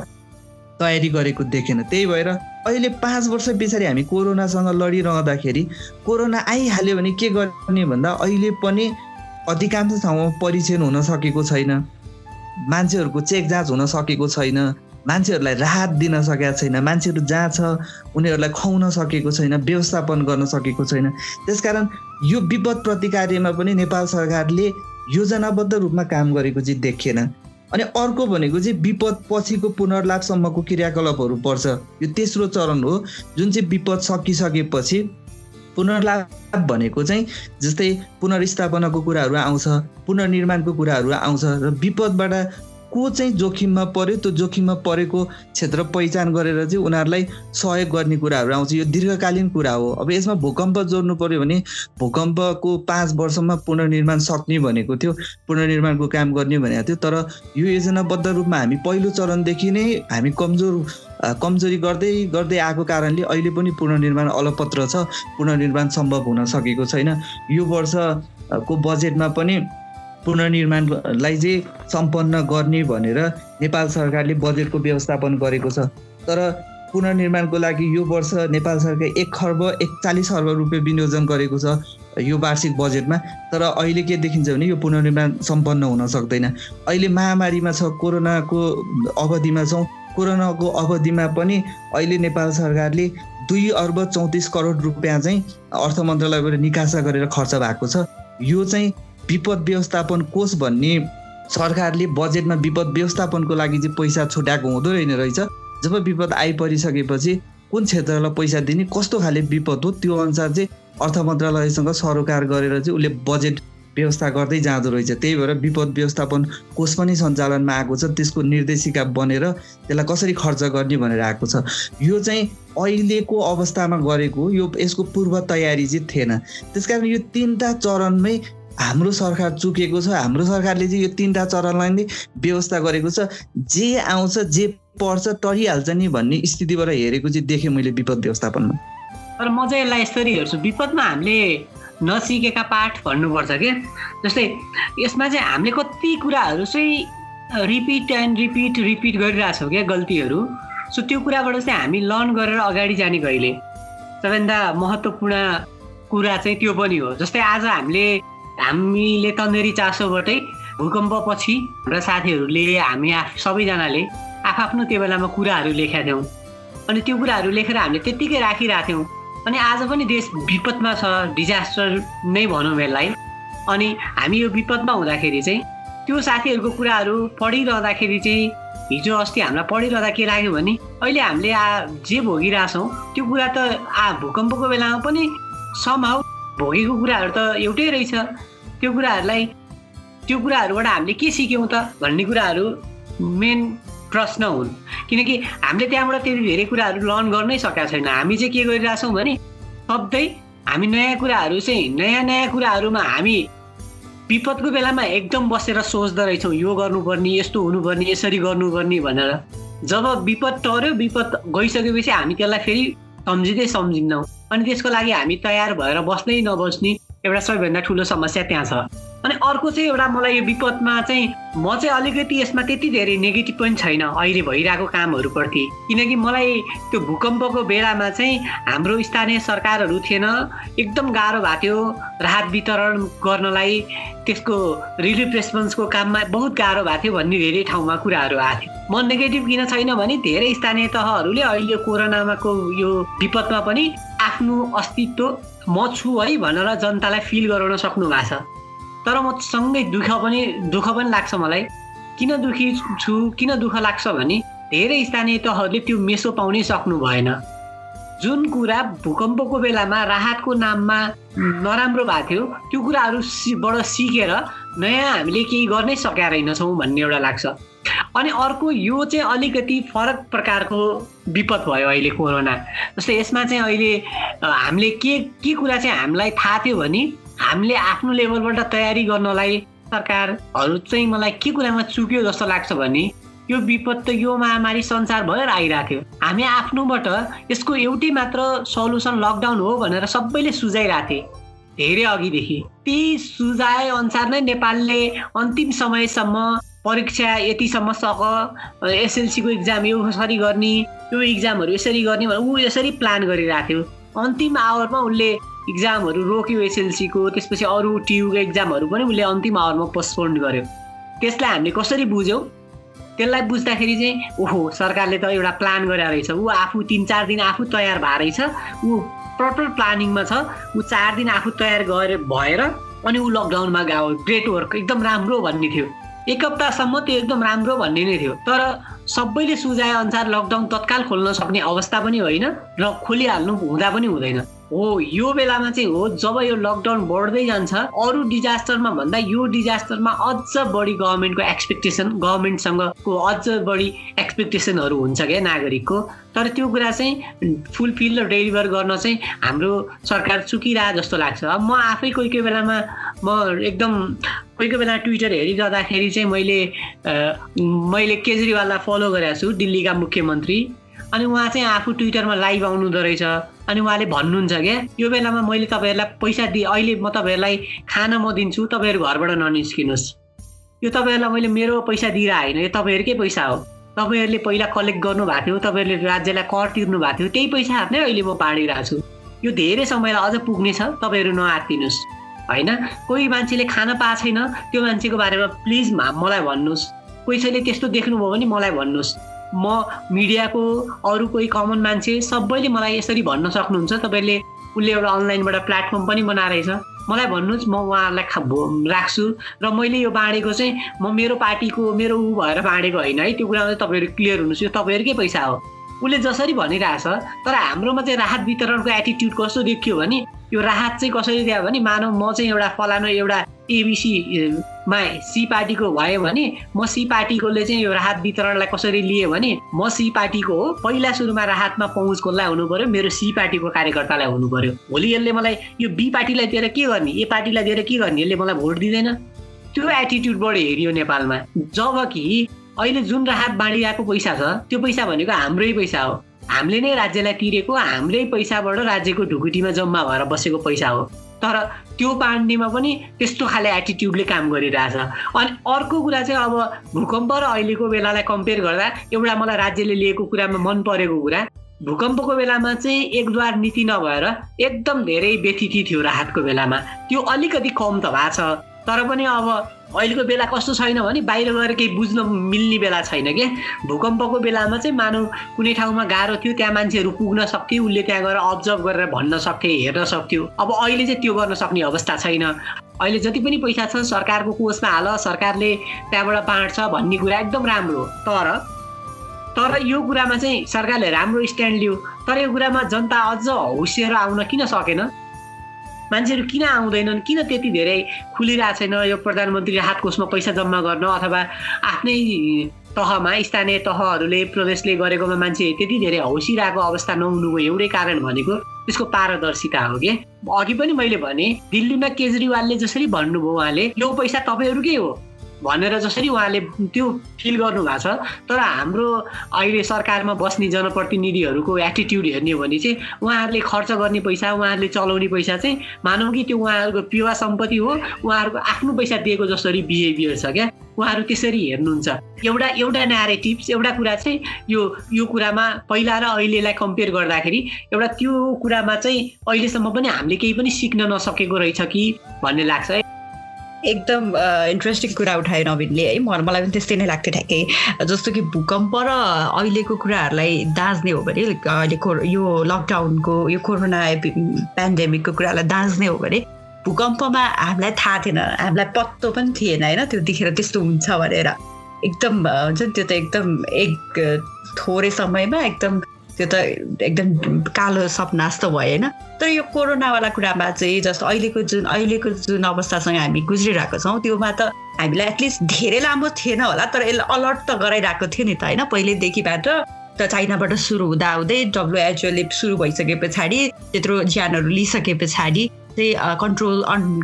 तयारी गरेको देखेन। त्यही भएर अहिले पाँच वर्ष पछाडि हामी कोरोनासँग लडिरहँदाखेरि कोरोना आइहाल्यो भने के गर्ने भन्दा अहिले पनि अधिकांश ठाउँमा परीक्षण हुन सकेको छैन। मान्छेहरूको चेक जाँच हुन सकेको छैन। मान्छेहरूलाई राहत दिन सकेका छैन मान्छेहरू जहाँ छ उनीहरूलाई खुवाउन सकेको छैन व्यवस्थापन गर्न सकेको छैन। त्यसकारण यो विपद प्रतिकार्यमा पनि नेपाल सरकारले योजनाबद्ध रूपमा काम गरेको चाहिँ देखिएन। अनि अर्को भनेको चाहिँ विपद पछिको पुनर्लाभसम्मको क्रियाकलापहरू पर्छ। यो तेस्रो चरण हो जुन चाहिँ विपद सकिसकेपछि पुनर्लाभ भनेको चाहिँ जस्तै पुनर्स्थापनाको कुराहरू आउँछ पुनर्निर्माणको कुराहरू आउँछ र विपदबाट को चाहिँ जोखिममा पर्यो त्यो जोखिममा परेको क्षेत्र पहिचान गरेर चाहिँ उनीहरूलाई सहयोग गर्ने कुराहरू आउँछ। यो दीर्घकालीन कुरा हो। अब यसमा भूकम्प जोड्नु पर्यो भने भूकम्पको पाँच वर्षमा पुनर्निर्माण सक्ने भनेको थियो पुनर्निर्माणको काम गर्ने भनेको थियो। तर यो योजनाबद्ध रूपमा हामी पहिलो चरणदेखि नै हामी कमजोर कमजोरी गर्दै गर्दै आएको कारणले अहिले पनि पुनर्निर्माण अलपत्र छ। पुनर्निर्माण सम्भव हुन सकेको छैन। यो वर्ष को बजेटमा पनि पुनर्निर्माणलाई चाहिँ सम्पन्न गर्ने भनेर नेपाल सरकारले बजेटको व्यवस्थापन गरेको छ। तर पुनर्निर्माणको लागि यो वर्ष नेपाल सरकार एक खर्ब एकचालिस अर्ब रुपियाँ विनियोजन गरेको छ यो वार्षिक बजेटमा। तर अहिले के देखिन्छ भने यो पुनर्निर्माण सम्पन्न हुन सक्दैन। अहिले महामारीमा छ कोरोनाको अवधिमा छौँ। कोरोनाको अवधिमा पनि अहिले नेपाल सरकारले दुई अर्ब चौतिस करोड रुपियाँ चाहिँ अर्थ मन्त्रालयबाट निकासा गरेर खर्च भएको छ। यो चाहिँ विपद व्यवस्थापन कोष भन्ने सरकारले बजेटमा विपद व्यवस्थापनको लागि चाहिँ पैसा छुट्याएको हुँदो रहेन रहेछ। जब विपद आइपरिसकेपछि कुन क्षेत्रलाई पैसा दिने कस्तो खाले विपद हो त्यो अनुसार चाहिँ अर्थ मन्त्रालयसँग सरोकार गरेर चाहिँ उसले बजेट व्यवस्था गर्दै जाँदो रहेछ। त्यही भएर विपद व्यवस्थापन कोष पनि सञ्चालनमा आएको छ त्यसको निर्देशिका बनेर त्यसलाई कसरी खर्च गर्ने भनेर आएको छ। यो चाहिँ अहिलेको अवस्थामा गरेको यो यसको पूर्व तयारी चाहिँ थिएन। त्यस कारण यो तिनवटा चरणमै हाम्रो सरकार चुकेको छ हाम्रो सरकारले चाहिँ यो तिनवटा चरणलाई नै व्यवस्था गरेको छ। जे आउँछ जे पर्छ टरिहाल्छ नि भन्ने स्थितिबाट हेरेको चाहिँ देखेँ मैले विपद व्यवस्थापनमा। तर म चाहिँ यसलाई यसरी हेर्छु। विपदमा हामीले नसिकेका पाठ भन्नुपर्छ क्या जस्तै यसमा चाहिँ हामीले कति कुराहरू चाहिँ रिपिट एन्ड रिपिट रिपिट गरिरहेछौँ क्या गल्तीहरू। सो त्यो कुराबाट चाहिँ हामी लर्न गरेर अगाडि जाने कहिले सबैभन्दा महत्त्वपूर्ण कुरा चाहिँ त्यो पनि हो। जस्तै आज हामीले हामीले तन्देरी चासोबाटै भूकम्पपछि हाम्रा साथीहरूले हामी आफ सबैजनाले आफ्नो त्यो बेलामा कुराहरू लेखेका थियौँ। अनि त्यो कुराहरू लेखेर हामीले त्यत्तिकै राखिरहेको थियौँ। अनि आज पनि देश विपदमा छ डिजास्टर नै भनौँ यसलाई। अनि हामी यो विपदमा हुँदाखेरि चाहिँ त्यो साथीहरूको कुराहरू पढिरहँदाखेरि चाहिँ हिजो अस्ति हामीलाई पढिरहँदा के लाग्यो भने अहिले हामीले आ जे भोगिरहेछौँ त्यो कुरा त आ भूकम्पको बेलामा पनि समाउ भोगेको कुराहरू त एउटै रहेछ। त्यो कुराहरूलाई त्यो कुराहरूबाट हामीले के सिक्यौँ त भन्ने कुराहरू मेन प्रश्न हुन्। किनकि हामीले त्यहाँबाट त्यति धेरै कुराहरू लर्न गर्नै सकेका छैन। हामी चाहिँ के गरिरहेछौँ भने सधैँ हामी नयाँ कुराहरू चाहिँ नयाँ नयाँ कुराहरूमा हामी विपदको बेलामा एकदम बसेर सोच्दो रहेछौँ यो गर्नुपर्ने यस्तो हुनुपर्ने यसरी गर्नुपर्ने भनेर। जब विपद टर्यो विपद गइसकेपछि हामी त्यसलाई फेरि सम्झिँदै सम्झिन्नौँ अनि त्यसको लागि हामी तयार भएर बस्नै नबस्ने एउटा सबैभन्दा ठुलो समस्या त्यहाँ छ। अनि अर्को चाहिँ एउटा मलाई यो विपदमा चाहिँ म चाहिँ अलिकति यसमा त्यति धेरै नेगेटिभ पनि छैन अहिले भइरहेको कामहरूप्रति। किनकि मलाई त्यो भूकम्पको बेलामा चाहिँ हाम्रो स्थानीय सरकारहरू थिएन एकदम गाह्रो भएको थियो राहत वितरण गर्नलाई त्यसको रिलिफ रेस्पोन्सको काममा बहुत गाह्रो भएको थियो भन्ने धेरै ठाउँमा कुराहरू आएको थियो। म नेगेटिभ किन छैन भने धेरै स्थानीय तहहरूले अहिले कोरोनामाको यो विपदमा पनि आफ्नो अस्तित्व म छु है भनेर जनतालाई फिल गराउन सक्नु भएको छ। तर म सँगै दुःख पनि दुःख पनि लाग्छ मलाई। किन दुःखी छु किन दुःख लाग्छ भने धेरै स्थानीय तहहरूले त्यो मेसो पाउनै सक्नु भएन। जुन कुरा भूकम्पको बेलामा राहतको नाममा नराम्रो भएको थियो त्यो कुराहरूबाट सिकेर नयाँ हामीले केही गर्नै सकेका रहेनछौँ भन्ने एउटा लाग्छ। अनि अर्को यो चाहिँ अलिकति फरक प्रकारको विपद भयो अहिले कोरोना। जस्तै यसमा चाहिँ अहिले हामीले के के कुरा चाहिँ हामीलाई थाहा थियो भने हामीले आफ्नो लेभलबाट तयारी गर्नलाई सरकारहरू चाहिँ मलाई के कुरामा चुक्यो जस्तो लाग्छ भने यो विपद त यो महामारी संसार भएर आइरहेको थियो हामी आफ्नोबाट यसको एउटै मात्र सल्युसन लकडाउन हो भनेर सबैले सुझाइरहेको थिएँ धेरै अघिदेखि। त्यही सुझाए अनुसार नै नेपालले अन्तिम समयसम्म परीक्षा यतिसम्म सक एसएलसीको इक्जाम यसरी गर्ने यो इक्जामहरू यसरी गर्ने भनेर ऊ यसरी प्लान गरिरहेको थियो अन्तिम आवरमा उसले इक्जामहरू रोक्यो एसएलसीको त्यसपछि अरू टियुको इक्जामहरू पनि उसले अन्तिम आवरमा पोस्टपोन्ड गर्यो। त्यसलाई हामीले कसरी बुझ्यौँ? त्यसलाई बुझ्दाखेरि चाहिँ ओहो सरकारले त एउटा प्लान गरेर रहेछ। ऊ आफू तिन चार दिन आफू तयार भएर रहेछ। ऊ प्रपर प्लानिङमा छ। ऊ चार दिन आफू तयार गरे भएर अनि ऊ लकडाउनमा गयो। ग्रेट वर्क एकदम राम्रो भन्ने थियो। एक हप्तासम्म त्यो एकदम राम्रो भन्ने नै थियो। तर सबैले सुझाए अनुसार लकडाउन तत्काल खोल्न सक्ने अवस्था पनि होइन र खोलिहाल्नु हुँदा पनि हुँदैन। हो यो बेलामा चाहिँ हो जब यो लकडाउन बढ्दै जान्छ अरू डिजास्टरमा भन्दा यो डिजास्टरमा अझ बढी गभर्मेन्टको एक्सपेक्टेसन गभर्मेन्टसँगको अझ बढी एक्सपेक्टेसनहरू हुन्छ क्या नागरिकको। तर त्यो कुरा चाहिँ फुलफिल र डेलिभर गर्न चाहिँ हाम्रो सरकार चुकिरह जस्तो लाग्छ। अब म आफै कोही कोही बेलामा म एकदम कोही कोही बेला ट्विटर हेरिरहँदाखेरि चाहिँ मैले मैले केजरीवाललाई फलो गरेको छु दिल्लीका मुख्यमन्त्री। अनि उहाँ चाहिँ आफू ट्विटरमा लाइभ आउनुहुँदो रहेछ। अनि उहाँले भन्नुहुन्छ क्या यो बेलामा मैले तपाईँहरूलाई पैसा दिएँ अहिले म तपाईँहरूलाई खाना म दिन्छु तपाईँहरू घरबाट ननिस्किनुहोस्। यो तपाईँहरूलाई मैले मेरो पैसा दिएर होइन यो तपाईँहरूकै पैसा हो। तपाईँहरूले पहिला कलेक्ट गर्नुभएको थियो तपाईँहरूले राज्यलाई कर तिर्नु भएको थियो त्यही पैसाहरू नै अहिले म बाँडिरहेको छु। यो धेरै समयलाई अझ पुग्ने छ तपाईँहरू नआत्तिनुहोस्। होइन? कोही मान्छेले खान पाएको छैन त्यो मान्छेको बारेमा प्लिज मलाई भन्नुहोस्। कसैले त्यस्तो देख्नुभयो भने मलाई भन्नुहोस्। म मिडियाको अरू कोही कमन मान्छे सबैले मलाई यसरी भन्न सक्नुहुन्छ। तपाईँले उसले एउटा अनलाइनबाट प्लेटफर्म पनि बनाएर मलाई भन्नुहोस् म उहाँहरूलाई खा राख्छु र मैले यो बाँडेको चाहिँ म मेरो पार्टीको मेरो ऊ भएर बाँडेको होइन है। त्यो कुरामा चाहिँ तपाईँहरू क्लियर हुनुहोस्। यो तपाईँहरूकै पैसा हो। उसले जसरी भनिरहेछ तर हाम्रोमा चाहिँ राहत वितरणको एटिट्युड कस्तो देखियो भने यो राहत चाहिँ कसरी दियो भने मानव म चाहिँ एउटा फलानु एउटा एबिसीमा सी पार्टीको भयो भने म सी पार्टीकोले चाहिँ यो राहत वितरणलाई कसरी लिएँ भने म सी पार्टीको हो पहिला सुरुमा राहतमा पहुँच कसलाई हुनु पर्यो मेरो सी पार्टीको कार्यकर्तालाई हुनु पर्यो। भोलि यसले मलाई यो बी पार्टीलाई दिएर के गर्ने ए पार्टीलाई दिएर के गर्ने यसले मलाई भोट दिँदैन? त्यो एटिट्युडबाट हेरियो नेपालमा। जब कि अहिले जुन राहत बाँडिरहेको पैसा छ त्यो पैसा भनेको हाम्रै पैसा हो। हामीले नै राज्यलाई तिरेको हाम्रै पैसाबाट राज्यको ढुकुटीमा जम्मा भएर बसेको पैसा हो। तर त्यो बाँड्नेमा पनि त्यस्तो खाले एटिट्युडले काम गरिरहेछ। अनि अर्को कुरा चाहिँ अब भूकम्प र अहिलेको बेलालाई कम्पेयर गर्दा एउटा मलाई राज्यले लिएको कुरामा मन परेको कुरा भूकम्पको बेलामा चाहिँ एकद्वार नीति नभएर एकदम धेरै व्यथिति थियो राहतको बेलामा। त्यो अलिकति कम त भएको छ। तर पनि अब अहिलेको बेला कस्तो छैन भने बाहिर गएर केही बुझ्न मिल्ने बेला छैन क्या भूकम्पको बेलामा चाहिँ मानव कुनै ठाउँमा गाह्रो थियो त्यहाँ मान्छेहरू पुग्न सक्थ्यो उसले त्यहाँ गएर अब्जर्भ गरेर भन्न सक्थे हेर्न सक्थ्यो। अब अहिले चाहिँ त्यो गर्न सक्ने अवस्था छैन। अहिले जति पनि पैसा छ सरकारको कोषमा हाल सरकारले त्यहाँबाट बाँड्छ भन्ने कुरा एकदम राम्रो तर तर यो कुरामा चाहिँ सरकारले राम्रो स्ट्यान्ड लियो। तर यो कुरामा जनता अझ होसिएर आउन किन सकेन? मान्छेहरू किन आउँदैनन्? किन त्यति धेरै खुलिरहेको छैन? यो प्रधानमन्त्री राहत कोषमा पैसा जम्मा गर्न अथवा आफ्नै तहमा स्थानीय तहहरूले प्रदेशले गरेकोमा मान्छे त्यति धेरै हौसिरहेको अवस्था नहुनुको एउटै कारण भनेको त्यसको पारदर्शिता हो कि? अघि पनि मैले भने दिल्लीमा केजरीवालले जसरी भन्नुभयो उहाँले यो पैसा तपाईँहरूकै हो। भनेर जसरी उहाँले त्यो फिल गर्नुभएको छ तर हाम्रो अहिले सरकारमा बस्ने जनप्रतिनिधिहरूको एटिट्युड हेर्ने हो भने चाहिँ उहाँहरूले खर्च गर्ने पैसा उहाँहरूले चलाउने पैसा चाहिँ मानौँ कि त्यो उहाँहरूको पिवा सम्पत्ति हो उहाँहरूको आफ्नो पैसा दिएको जसरी बिहेभियर छ क्या उहाँहरू त्यसरी हेर्नुहुन्छ। एउटा एउटा न्यारेटिभ्स एउटा कुरा चाहिँ यो यो कुरामा पहिला र अहिलेलाई कम्पेयर गर्दाखेरि एउटा त्यो कुरामा चाहिँ अहिलेसम्म पनि हामीले केही पनि सिक्न नसकेको रहेछ कि भन्ने लाग्छ एकदम इन्ट्रेस्टिङ कुरा उठायो नवीनले। है मलाई पनि त्यस्तै नै लाग्थ्यो ठ्याक्कै। जस्तो कि भूकम्प र अहिलेको कुराहरूलाई दाँच्ने हो भने अहिले यो लकडाउनको यो कोरोना पेन्डेमिकको कुरालाई दाँच्ने हो भने भूकम्पमा हामीलाई थाहा थिएन। हामीलाई पत्तो पनि थिएन होइन? त्यो देखेर त्यस्तो हुन्छ भनेर। एकदम हुन्छ नि त्यो त एकदम एक थोरै समयमा एकदम त्यो त एकदम कालो सपना जस्तो भयो होइन? तर यो कोरोनावाला कुरामा चाहिँ जस्तो अहिलेको जुन अहिलेको जुन अवस्थासँग हामी गुज्रिरहेको छौँ त्योमा त हामीलाई एटलिस्ट धेरै लामो थिएन होला तर यसलाई अलर्ट त गराइरहेको थियो नि त होइन? पहिल्यैदेखिबाट त चाइनाबाट सुरु हुँदा हुँदै डब्लुएचओले सुरु भइसके पछाडि त्यत्रो ज्यानहरू लिइसके पछाडि चाहिँ कन्ट्रोल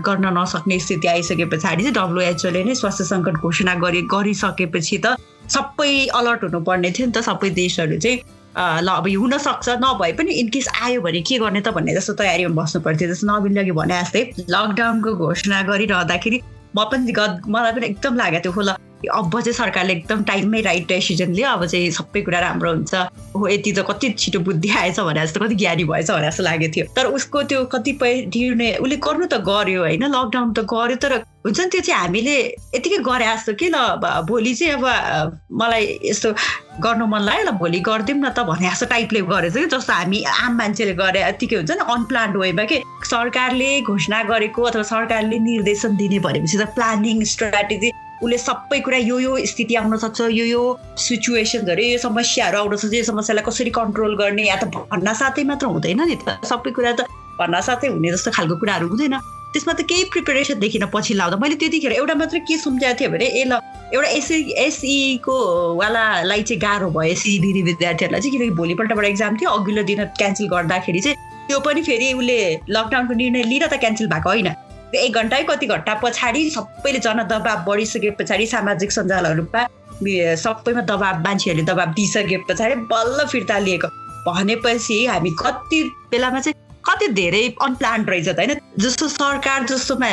गर्न नसक्ने स्थिति आइसके पछाडि चाहिँ डब्लुएचओले नै स्वास्थ्य सङ्कट घोषणा गरे गरिसकेपछि त सबै अलर्ट हुनुपर्ने थियो नि त सबै देशहरू चाहिँ। ल अब हुनसक्छ नभए पनि इनकेस आयो भने के गर्ने त भन्ने जस्तो तयारीमा बस्नु पर्थ्यो। जस्तो नवीनले अघि भने जस्तै लकडाउनको घोषणा गरिरहँदाखेरि म पनि मलाई पनि एकदम लागेको थियो होला अब चाहिँ सरकारले एकदम टाइममै राइट डिसिजन लियो अब चाहिँ सबै कुरा राम्रो हुन्छ। हो यति त कति छिटो बुद्धि आएछ भने जस्तो कति ज्ञानी भएछ भने जस्तो लागेको थियो। तर उसको त्यो कतिपय निर्णय उसले गर्नु त गर्यो होइन लकडाउन त गर्यो तर हुन्छ नि त्यो चाहिँ हामीले यतिकै गरे जस्तो कि ल भोलि चाहिँ अब मलाई यस्तो गर्नु मन लाग्यो ल भोलि गरिदिउँ न त भने जस्तो टाइपले गरेछ कि जस्तो हामी आम मान्छेले गरे यतिकै हुन्छ नि अनप्लान्ड वेमा के सरकारले घोषणा गरेको अथवा सरकारले निर्देशन दिने भनेपछि त प्लानिङ स्ट्राटेजी उसले सबै कुरा यो यो स्थिति आउन सक्छ यो यो सिचुएसन्सहरू यो समस्याहरू आउन सक्छ यो समस्यालाई कसरी कन्ट्रोल गर्ने या त भन्न साथै मात्र हुँदैन नि त। सबै कुरा त भन्न साथै हुने जस्तो खालको कुराहरू हुँदैन। त्यसमा त केही प्रिपेरेसन देखिन पछि लाउँदा मैले त्यतिखेर एउटा मात्र के सम्झाएको थिएँ भने ए ल एउटा एसई एसईको वालालाई चाहिँ गाह्रो भयो एसई विद्यार्थीहरूलाई चाहिँ किनकि भोलिपल्टबाट एक्जाम थियो अघिल्लो दिन क्यान्सल गर्दाखेरि चाहिँ त्यो पनि फेरि उसले लकडाउनको निर्णय लिएर त क्यान्सल भएको होइन। एक घन्टै कति घन्टा पछाडि सबैले जनदबाब बढिसके पछाडि सामाजिक सञ्जालहरूमा सबैमा दबाब मान्छेहरूले दबाब दिइसके पछाडि बल्ल फिर्ता लिएको। भनेपछि हामी कति बेलामा चाहिँ कति धेरै अनप्लान्ड रहेछ त होइन? जस्तो सरकार जस्तोमा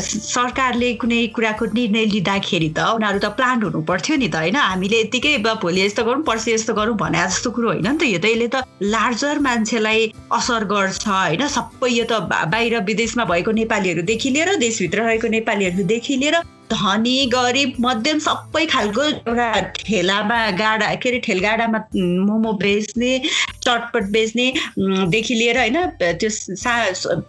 सरकारले कुनै कुराको निर्णय लिँदाखेरि त उनीहरू त प्लान हुनु पर्थ्यो नि त होइन? हामीले यत्तिकै भोलि यस्तो गरौँ पर्सि यस्तो गरौँ भने जस्तो कुरो होइन नि त यो त। यसले त लार्जर मान्छेलाई असर गर्छ होइन? सबै यो त बाहिर विदेशमा भएको नेपालीहरूदेखि लिएर देशभित्र रहेको नेपालीहरूदेखि लिएर धनी गरिब मध्यम सबै खालको एउटा ठेलामा गाडा के अरे ठेलगाडामा मोमो बेच्ने चटपट बेच्नेदेखि लिएर होइन त्यो सा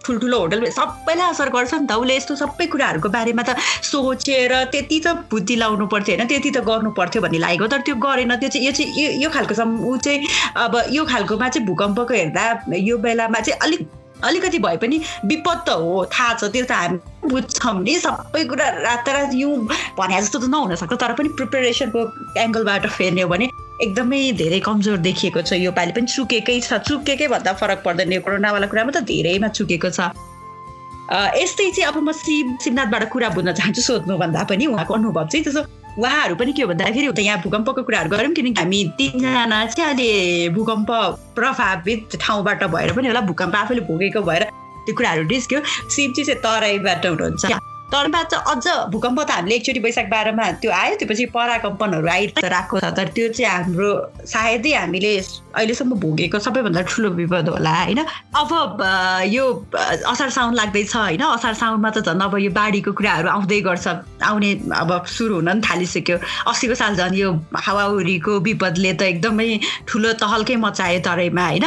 ठुल्ठुलो होटल सबैलाई असर गर्छ नि त उसले यस्तो सबै कुराहरूको बारेमा त सोचेर त्यति त बुद्धि लाउनु पर्थ्यो होइन त्यति त गर्नु पर्थ्यो भन्ने लागेको तर त्यो गरेन त्यो चाहिँ यो चाहिँ यो खालको ऊ चाहिँ अब यो खालकोमा चाहिँ भूकम्पको हेर्दा यो बेलामा चाहिँ अलिक अलिकति भए पनि विपद त हो थाहा छ त्यो त हामी बुझ्छौँ नि सबै कुरा रातारात यौँ भने जस्तो त नहुन सक्छ तर पनि प्रिपेरेसनको एङ्गलबाट फेर्ने हो भने एकदमै धेरै कमजोर देखिएको छ। यो पालि पनि चुकेकै छ चुकेकै भन्दा फरक पर्दैन। यो कोरोनावाला कुरामा त धेरैमा चुकेको छ। यस्तै चाहिँ अब म शिव शिवनाथबाट कुरा बुझ्न चाहन्छु सोध्नुभन्दा पनि उहाँको अनुभव चाहिँ त्यसो उहाँहरू पनि के हो भन्दाखेरि यहाँ भूकम्पको कुराहरू गऱ्यौँ किनकि हामी तिनजना चाहिँ अहिले भूकम्प प्रभावित ठाउँबाट भएर पनि होला भूकम्प आफैले भोगेको भएर त्यो कुराहरू निस्क्यो शिवजी चाहिँ तराईबाट हुनुहुन्छ तरमा चाहिँ अझ भूकम्प त हामीले एकचोटि वैशाख बाह्रमा त्यो आयो त्यो पछि पराकम्पनहरू आइरहेको छ। तर त्यो चाहिँ हाम्रो सायदै हामीले अहिलेसम्म भोगेको सबैभन्दा ठुलो विपद होला होइन? अब यो असार साउन लाग्दैछ होइन? असार साउनमा त झन् अब यो बाढीको कुराहरू आउँदै गर्छ। आउने अब सुरु हुन पनि थालिसक्यो। अस्तिको साल झन् यो हावाहुरीको विपदले त एकदमै ठुलो तहल्कै मचायो तराईमा होइन?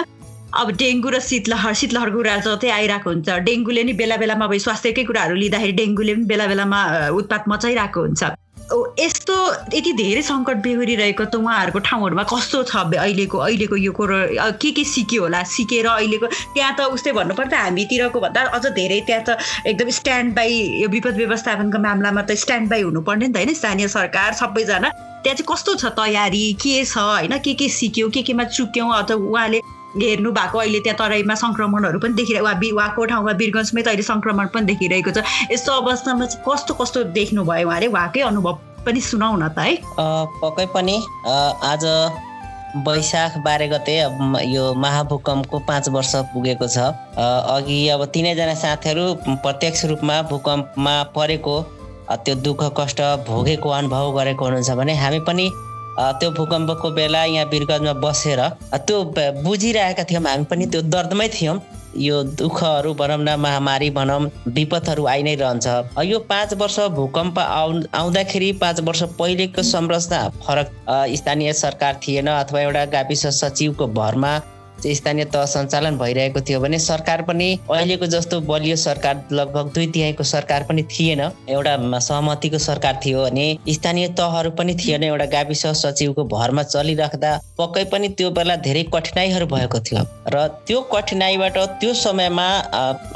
अब डेङ्गु र शीतलहर शीतलहरको कुराहरू जतै आइरहेको हुन्छ। डेङ्गुले नि बेला बेलामा अब स्वास्थ्यकै कुराहरू लिँदाखेरि डेङ्गुले पनि बेला बेलामा उत्पात मचाइरहेको हुन्छ। यस्तो यति धेरै सङ्कट बेहोरिरहेको त उहाँहरूको ठाउँहरूमा कस्तो छ अहिलेको अहिलेको यो कुरो के के सिक्यो होला? सिकेर अहिलेको त्यहाँ त उस्तै भन्नुपर्दा हामीतिरको भन्दा अझ धेरै त्यहाँ त एकदम स्ट्यान्ड बाई यो विपद व्यवस्थापनको मामलामा त स्ट्यान्ड बाई हुनुपर्ने नि त होइन? स्थानीय सरकार सबैजना त्यहाँ चाहिँ कस्तो छ तयारी? के छ? होइन? के के सिक्यो? के केमा चुक्यौँ? अथवा उहाँले हेर्नु भएको अहिले त्यहाँ तराईमा सङ्क्रमणहरू पनि देखिरहेको वा उहाँको ठाउँमा वीरगन्जमै त अहिले सङ्क्रमण पनि देखिरहेको छ। यस्तो अवस्थामा चाहिँ कस्तो कस्तो देख्नुभयो उहाँले? उहाँकै अनुभव पनि सुनाउ न त है। पक्कै पनि आज वैशाख बाह्र गते यो महाभूकम्पको पाँच वर्ष पुगेको छ। अघि अब तिनैजना साथीहरू प्रत्यक्ष रूपमा भूकम्पमा परेको त्यो दुःख कष्ट भोगेको अनुभव गरेको हुनुहुन्छ भने हामी पनि त्यो भूकम्पको बेला यहाँ वीरगन्जमा बसेर त्यो बुझिरहेका थियौँ हामी पनि त्यो दर्दमै थियौँ। यो दुःखहरू भनौँ न महामारी भनौँ विपदहरू आइ नै रहन्छ। यो पाँच वर्ष भूकम्प आउ आउँदाखेरि पाँच वर्ष पहिलेको संरचना फरक स्थानीय सरकार थिएन अथवा एउटा गाविस सचिवको भरमा स्थानीय तह सञ्चालन भइरहेको थियो भने सरकार पनि अहिलेको जस्तो बलियो सरकार लगभग दुई तिहाईको सरकार पनि थिएन। एउटा सहमतिको सरकार थियो भने स्थानीय तहहरू पनि थिएन। एउटा गाविस सचिवको भरमा चलिराख्दा पक्कै पनि त्यो बेला धेरै कठिनाइहरू भएको थियो। र त्यो कठिनाइबाट त्यो समयमा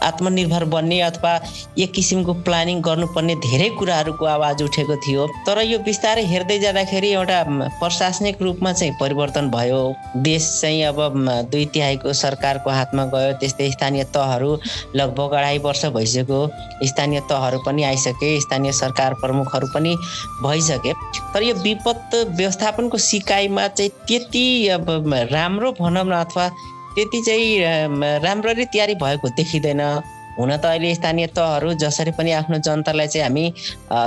आत्मनिर्भर बन्ने अथवा एक किसिमको प्लानिङ गर्नुपर्ने धेरै कुराहरूको आवाज उठेको थियो। तर यो बिस्तारै हेर्दै जाँदाखेरि एउटा प्रशासनिक रूपमा चाहिँ परिवर्तन भयो। देश चाहिँ अब दुई तिहाईको सरकारको हातमा गयो त्यस्तै स्थानीय तहहरू लगभग अढाई वर्ष भइसक्यो। स्थानीय तहहरू पनि आइसके स्थानीय सरकार प्रमुखहरू पनि भइसके। तर यो विपद व्यवस्थापनको सिकाइमा चाहिँ त्यति अब राम्रो भनौँ न अथवा त्यति चाहिँ राम्ररी तयारी भएको देखिँदैन। हुन त अहिले स्थानीय तहहरू जसरी पनि आफ्नो जनतालाई चाहिँ हामी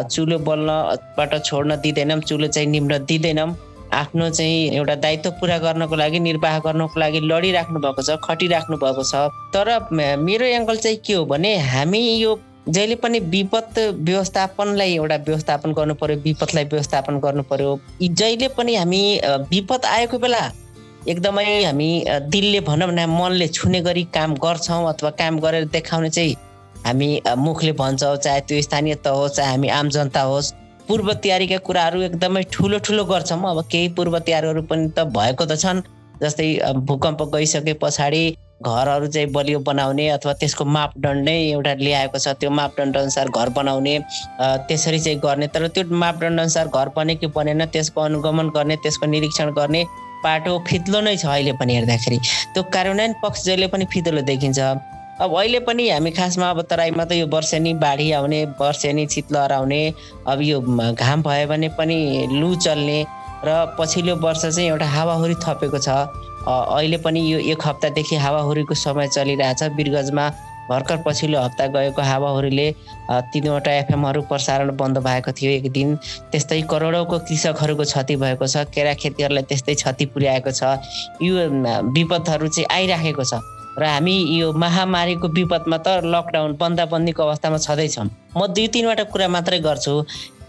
चुलो बल्नबाट छोड्न दिँदैनौँ चुलो चाहिँ निम्न दिँदैनौँ। आफ्नो चाहिँ एउटा दायित्व पुरा गर्नको लागि निर्वाह गर्नको लागि लडिराख्नु भएको छ खटिराख्नु भएको छ। तर मेरो एङ्गल चाहिँ के हो भने हामी यो जहिले पनि विपद व्यवस्थापनलाई एउटा व्यवस्थापन गर्नु पर्यो विपदलाई व्यवस्थापन गर्नु पर्यो जहिले पनि हामी विपद आएको बेला एकदमै हामी दिलले भनौँ न मनले छुने गरी काम गर्छौँ अथवा काम गरेर देखाउने चाहिँ हामी मुखले भन्छौँ चाहे त्यो स्थानीय तह होस् चाहे हामी आम जनता होस्। पूर्व तयारीका कुराहरू एकदमै ठुलो ठुलो गर्छौँ। अब केही पूर्व तयारीहरू पनि त भएको त छन् जस्तै भूकम्प गइसके पछाडि घरहरू चाहिँ बलियो बनाउने अथवा त्यसको मापदण्ड नै एउटा ल्याएको छ त्यो मापदण्ड अनुसार घर बनाउने त्यसरी चाहिँ गर्ने। तर त्यो मापदण्ड अनुसार घर बने कि बनेन त्यसको अनुगमन गर्ने त्यसको निरीक्षण गर्ने पाटो फित्लो नै छ अहिले पनि हेर्दाखेरि। त्यो कार्यान्वयन पक्ष जहिले पनि फितलो देखिन्छ। अब अहिले पनि हामी खासमा अब तराईमा त यो वर्षेनी बाढी आउने वर्षेनी शीतलहर आउने अब यो घाम भयो भने पनि लु चल्ने र पछिल्लो वर्ष चाहिँ एउटा हावाहुरी थपेको छ। अहिले पनि यो एक हप्तादेखि हावाहुरीको समय चलिरहेछ। बिरगजमा भर्खर पछिल्लो हप्ता गएको हावाहुरीले तिनवटा एफएमहरू प्रसारण बन्द भएको थियो एक दिन। त्यस्तै करोडौँको कृषकहरूको क्षति भएको छ। केरा खेतीहरूलाई त्यस्तै क्षति पुर्याएको छ। यो विपदहरू चाहिँ आइराखेको छ। र हामी यो महामारीको विपदमा त लकडाउन बन्दाबन्दीको अवस्थामा छँदैछौँ। म दुई तिनवटा कुरा मात्रै गर्छु।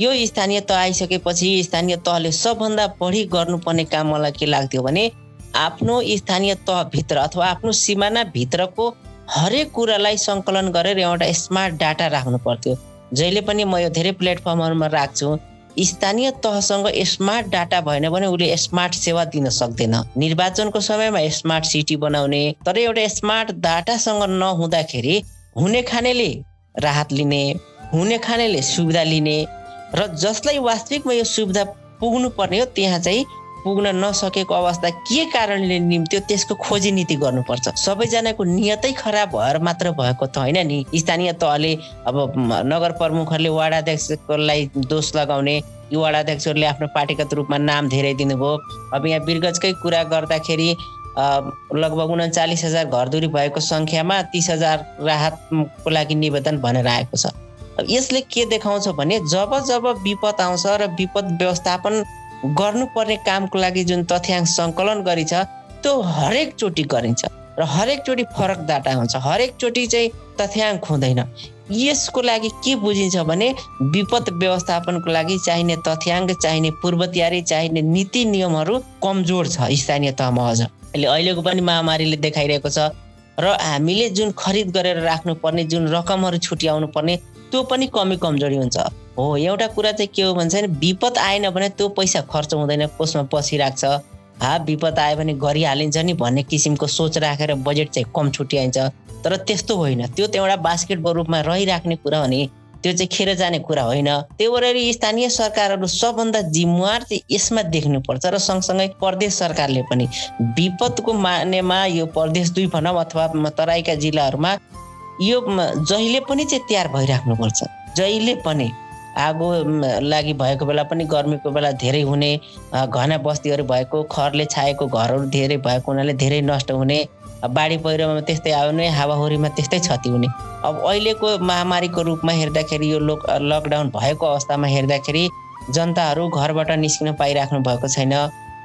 यो स्थानीय तह आइसकेपछि स्थानीय तहले सबभन्दा बढी गर्नुपर्ने काम मलाई के लाग्थ्यो भने आफ्नो स्थानीय तहभित्र अथवा आफ्नो सिमानाभित्रको हरेक कुरालाई सङ्कलन गरेर एउटा स्मार्ट डाटा राख्नु पर्थ्यो। जहिले पनि म यो धेरै प्लेटफर्महरूमा राख्छु। स्थानीय तहसँग स्मार्ट डाटा भएन भने उसले स्मार्ट सेवा दिन सक्दैन। निर्वाचनको समयमा स्मार्ट सिटी बनाउने तर एउटा स्मार्ट डाटासँग नहुँदाखेरि हुने खानेले राहत लिने हुने खानेले सुविधा लिने र जसलाई वास्तविकमा यो सुविधा पुग्नु पर्ने हो त्यहाँ चाहिँ पुग्न नसकेको अवस्था के कारणले निम्त्यो त्यसको खोजी नीति गर्नुपर्छ। सबैजनाको नियतै खराब भएर मात्र भएको त होइन नि। स्थानीय तहले अब नगर प्रमुखहरूले वाडाध्यक्षलाई दोष लगाउने यो वाडाध्यक्षहरूले आफ्नो पार्टीगत रूपमा नाम धेरै दिनुभयो। अब यहाँ बिरगजकै कुरा गर्दाखेरि लगभग उन्चालिस हजार घरधुरी भएको सङ्ख्यामा तिस हजार राहतको लागि निवेदन भनेर आएको छ। यसले के देखाउँछ भने जब जब विपद आउँछ र विपद व्यवस्थापन गर्नुपर्ने कामको लागि जुन तथ्याङ्क सङ्कलन गरिन्छ त्यो हरेकचोटि गरिन्छ र हरेकचोटि फरक डाटा हुन्छ। हरेकचोटि चाहिँ तथ्याङ्क हुँदैन। यसको लागि के बुझिन्छ भने विपद व्यवस्थापनको लागि चाहिने तथ्याङ्क चाहिने पूर्व तयारी चाहिने नीति नियमहरू कमजोर छ स्थानीय तहमा अझ। अहिले अहिलेको पनि महामारीले देखाइरहेको छ र हामीले जुन खरिद गरेर राख्नुपर्ने जुन रकमहरू छुट्याउनु पर्ने त्यो पनि कमी कमजोरी हुन्छ। हो एउटा कुरा चाहिँ के हो भन्छ भने विपद आएन भने त्यो पैसा खर्च हुँदैन कोषमा पसिरहेको छ हा विपद आयो भने गरिहालिन्छ नि भन्ने किसिमको सोच राखेर बजेट चाहिँ कम छुट्याइन्छ। तर त्यस्तो होइन। त्यो त एउटा बास्केटको रूपमा रहिराख्ने कुरा हो नि। त्यो चाहिँ खेर जाने कुरा होइन। त्यही भएर स्थानीय सरकारहरू सबभन्दा जिम्मेवार चाहिँ यसमा देख्नुपर्छ र सँगसँगै प्रदेश सरकारले पनि विपदको मानेमा यो प्रदेश दुई भनौँ अथवा तराईका जिल्लाहरूमा यो जहिले पनि चाहिँ तयार भइराख्नुपर्छ। जहिले पनि। आगो लागि भएको बेला पनि गर्मीको बेला धेरै हुने घना बस्तीहरू भएको खरले छाएको घरहरू धेरै भएको हुनाले धेरै नष्ट हुने बाढी पहिरोमा त्यस्तै आयो भने हावाहुरीमा त्यस्तै क्षति हुने। अब अहिलेको महामारीको रूपमा हेर्दाखेरि यो लोक लकडाउन भएको अवस्थामा हेर्दाखेरि जनताहरू घरबाट निस्किन पाइराख्नु भएको छैन।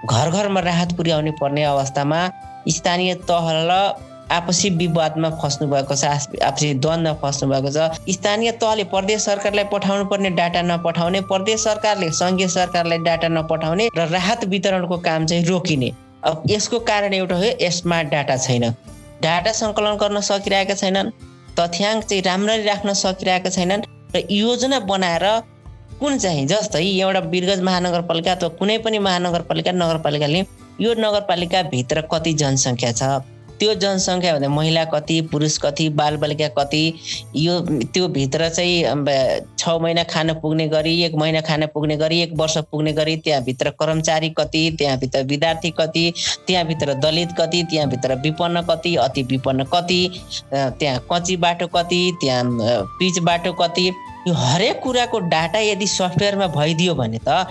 घर घरमा राहत पुर्याउनु पर्ने अवस्थामा स्थानीय तह आपसी विवादमा फस्नु भएको छ आपसी द्वन्द्व फस्नु भएको छ। स्थानीय तहले प्रदेश सरकारलाई पठाउनु पर्ने डाटा नपठाउने प्रदेश सरकारले सङ्घीय सरकारलाई डाटा नपठाउने र राहत वितरणको काम चाहिँ रोकिने। अब यसको कारण एउटा हो स्मार्ट डाटा छैन। डाटा सङ्कलन गर्न सकिरहेका छैनन् तथ्याङ्क चाहिँ राम्ररी राख्न सकिरहेका छैनन् र योजना बनाएर कुन चाहिँ जस्तै एउटा बिरगज महानगरपालिका अथवा कुनै पनि महानगरपालिका नगरपालिकाले यो नगरपालिकाभित्र कति जनसङ्ख्या छ? त्यो जनसङ्ख्या भन्दा महिला कति पुरुष कति बालबालिका कति यो त्यो भित्र चाहिँ छ महिना खान पुग्ने गरी एक महिना खान पुग्ने गरी एक वर्ष पुग्ने गरी त्यहाँभित्र कर्मचारी कति त्यहाँभित्र विद्यार्थी कति त्यहाँभित्र दलित कति त्यहाँभित्र विपन्न कति अति विपन्न कति त्यहाँ कच्ची बाटो कति त्यहाँ पिच बाटो कति यो हरेक कुराको डाटा यदि सफ्टवेयरमा भइदियो भने त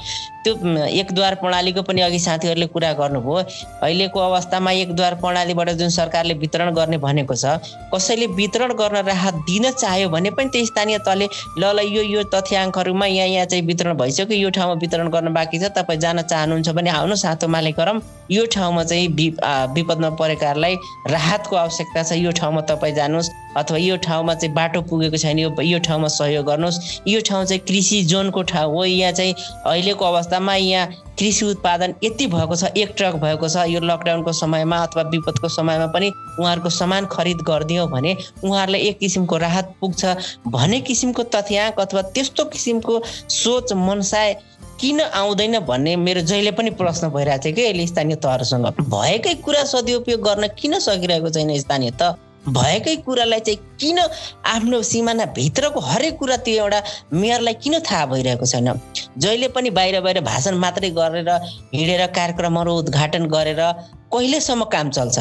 त्यो एकद्वार प्रणालीको पनि अघि साथीहरूले कुरा गर्नुभयो। अहिलेको अवस्थामा एकद्वार प्रणालीबाट जुन सरकारले वितरण गर्ने भनेको छ कसैले वितरण गर्न राहत दिन चाह्यो भने पनि त्यो स्थानीय तहले ल ल यो यो तथ्याङ्कहरूमा यहाँ यहाँ चाहिँ वितरण भइसक्यो यो ठाउँमा वितरण गर्न बाँकी छ तपाईँ जान चाहनुहुन्छ भने आउनुहोस् हातो माले यो ठाउँमा चाहिँ विपदमा परेकाहरूलाई राहतको आवश्यकता छ। यो ठाउँमा तपाईँ जानुहोस् अथवा यो ठाउँमा चाहिँ बाटो पुगेको छैन यो यो ठाउँमा सहयोग गर्नुहोस्। यो ठाउँ चाहिँ कृषि जोनको ठाउँ हो। यहाँ चाहिँ अहिलेको अवस्थामा यहाँ कृषि उत्पादन यति भएको छ एक ट्रक भएको छ। यो लकडाउनको समयमा अथवा विपदको समयमा पनि उहाँहरूको सामान खरिद गरिदियो भने उहाँहरूलाई एक किसिमको राहत पुग्छ। भन्ने किसिमको तथ्याङ्क अथवा त्यस्तो किसिमको सोच मनसाय किन आउँदैन भन्ने मेरो जहिले पनि प्रश्न भइरहेको छ कि अहिले स्थानीय तहहरूसँग। भएकै कुरा सदुपयोग गर्न किन सकिरहेको छैन स्थानीय त भएकै कुरालाई चाहिँ किन आफ्नो सिमानाभित्रको हरेक कुरा त्यो एउटा मेयरलाई किन थाहा भइरहेको छैन? जहिले पनि बाहिर बाहिर भाषण मात्रै गरेर हिँडेर कार्यक्रमहरू उद्घाटन गरेर कहिलेसम्म काम चल्छ?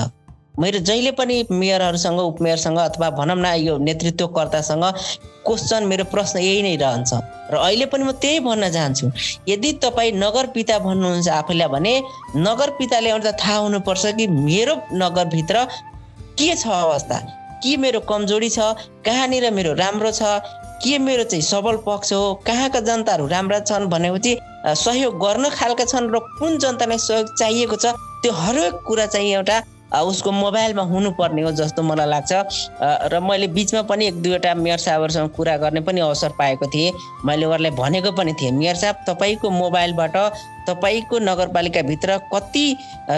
मेरो जहिले पनि मेयरहरूसँग उपमेयरसँग अथवा भनौँ न यो नेतृत्वकर्तासँग क्वेसन मेरो प्रश्न यही नै रहन्छ। र अहिले पनि म त्यही भन्न चाहन्छु। यदि तपाईँ नगर पिता भन्नुहुन्छ आफूलाई भने नगर पिताले एउटा थाहा हुनुपर्छ कि मेरो नगरभित्र के छ अवस्था? के मेरो कमजोरी छ? कहाँनिर मेरो राम्रो छ? के मेरो चाहिँ सबल पक्ष हो? कहाँका जनताहरू राम्रा छन् भनेपछि सहयोग गर्न खालका छन् र कुन जनतालाई सहयोग चाहिएको छ? त्यो हरेक कुरा चाहिँ एउटा उसको मोबाइलमा हुनुपर्ने हो जस्तो मलाई लाग्छ। र मैले बिचमा पनि एक दुईवटा मेयर साहबहरूसँग कुरा गर्ने पनि अवसर पाएको थिएँ। मैले उहाँलाई भनेको पनि थिएँ मेयर साहब तपाईँको मोबाइलबाट तपाईँको नगरपालिकाभित्र कति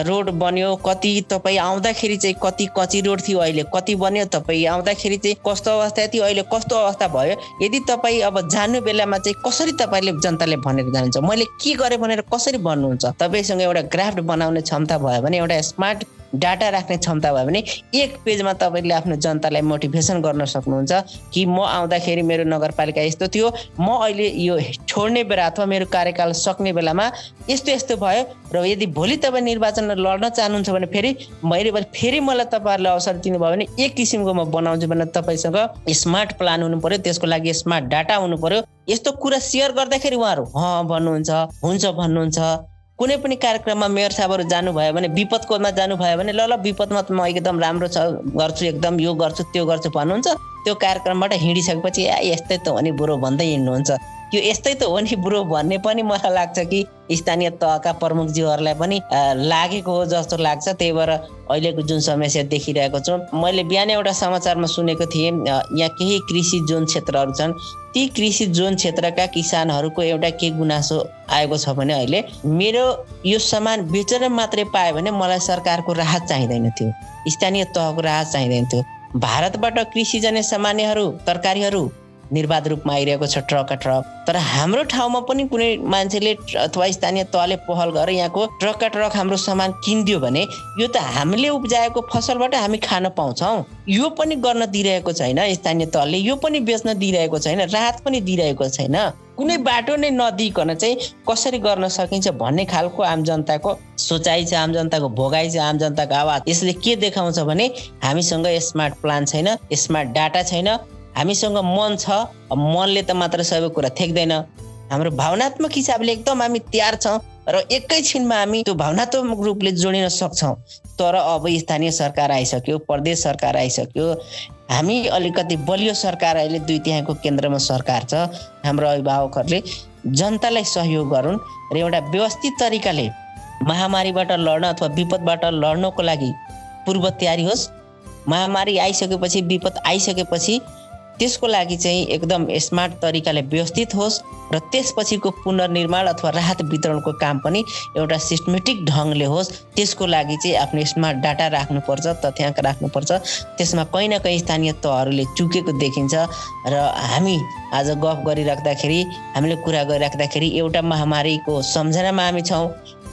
रोड बन्यो कति तपाईँ आउँदाखेरि चाहिँ कति कच्ची रोड थियो अहिले कति बन्यो तपाईँ आउँदाखेरि चाहिँ कस्तो अवस्था थियो अहिले कस्तो अवस्था भयो यदि तपाईँ अब जानु बेलामा चाहिँ कसरी तपाईँले जनताले भनेर जानुहुन्छ मैले के गरेँ भनेर कसरी भन्नुहुन्छ? तपाईँसँग एउटा ग्राफ्ट बनाउने क्षमता भयो भने एउटा स्मार्ट डाटा राख्ने क्षमता भयो भने एक पेजमा तपाईँले आफ्नो जनतालाई मोटिभेसन गर्न सक्नुहुन्छ कि म आउँदाखेरि मेरो नगरपालिका यस्तो थियो म अहिले यो छोड्ने बेला अथवा मेरो कार्यकाल सक्ने बेलामा यस्तो यस्तो भयो। र यदि भोलि तपाईँ निर्वाचन लड्न चाहनुहुन्छ भने फेरि मैले फेरि मलाई तपाईँहरूले अवसर दिनुभयो भने एक किसिमको म बनाउँछु भने तपाईँसँग स्मार्ट प्लान हुनु पर्यो। त्यसको लागि स्मार्ट डाटा हुनु पर्यो। यस्तो कुरा सेयर गर्दाखेरि उहाँहरू ह भन्नुहुन्छ हुन्छ भन्नुहुन्छ। कुनै पनि कार्यक्रममा मेयर साहबहरू जानुभयो भने विपदकोमा जानुभयो भने ल ल विपदमा त म एकदम राम्रो छ गर्छु एकदम यो गर्छु त्यो गर्छु भन्नुहुन्छ। त्यो कार्यक्रमबाट हिँडिसकेपछि यस्तै त हो नि बुढो भन्दै हिँड्नुहुन्छ। यो यस्तै त हो नि बुढो भन्ने पनि मलाई लाग्छ कि स्थानीय तहका प्रमुखज्यूहरूलाई पनि लागेको हो जस्तो लाग्छ। त्यही भएर अहिलेको जुन समस्या देखिरहेको छु मैले बिहान एउटा समाचारमा सुनेको थिएँ यहाँ केही कृषि जोन क्षेत्रहरू छन्। ती कृषि जोन क्षेत्रका किसानहरूको एउटा के गुनासो आएको छ भने अहिले मेरो यो सामान बेचेर मात्रै पायो भने मलाई सरकारको राहत चाहिँदैन थियो। स्थानीय तहको राहत चाहिँदैन थियो। भारतबाट कृषि जाने सामान्यहरू तरकारीहरू निर्वाध रूपमा आइरहेको छ ट्रकका ट्रक। तर हाम्रो ठाउँमा पनि कुनै मान्छेले अथवा स्थानीय तहले पहल गरेर यहाँको ट्रकका ट्रक हाम्रो सामान किनिदियो भने यो त हामीले उब्जाएको फसलबाट हामी खान पाउँछौँ। यो पनि गर्न दिइरहेको छैन स्थानीय तहले यो पनि बेच्न दिइरहेको छैन राहत पनि दिइरहेको छैन। कुनै बाटो नै नदिइकन चाहिँ कसरी गर्न सकिन्छ भन्ने खालको आम जनताको सोचाइ छ आम जनताको भोगाइ छ आम जनताको आवाज। यसले के देखाउँछ भने हामीसँग स्मार्ट प्लान छैन स्मार्ट डाटा छैन हामीसँग मन छ मनले त मात्र सबै कुरा थ्याक्दैन हाम्रो भावनात्मक हिसाबले एकदम हामी तयार छौँ र एकैछिनमा हामी त्यो भावनात्मक रूपले जोडिन सक्छौँ। तर अब स्थानीय सरकार आइसक्यो प्रदेश सरकार आइसक्यो हामी अलिकति बलियो सरकार अहिले दुई तिहाईको केन्द्रमा सरकार छ। हाम्रो अभिभावकहरूले जनतालाई सहयोग गरून् र एउटा व्यवस्थित तरिकाले महामारीबाट लड्न अथवा विपदबाट लड्नको लागि पूर्व तयारी होस्। महामारी आइसकेपछि विपद आइसकेपछि त्यसको लागि चाहिँ एकदम स्मार्ट तरिकाले व्यवस्थित होस् र त्यसपछिको पुनर्निर्माण अथवा राहत वितरणको काम पनि एउटा सिस्टमेटिक ढङ्गले होस्। त्यसको लागि चाहिँ आफ्नो स्मार्ट डाटा राख्नुपर्छ तथ्याङ्क राख्नुपर्छ। त्यसमा कहीँ न कहीँ स्थानीय तहहरूले चुकेको देखिन्छ र हामी आज गफ गरिराख्दाखेरि हामीले कुरा गरिराख्दाखेरि एउटा महामारीको सम्झनामा हामी छौँ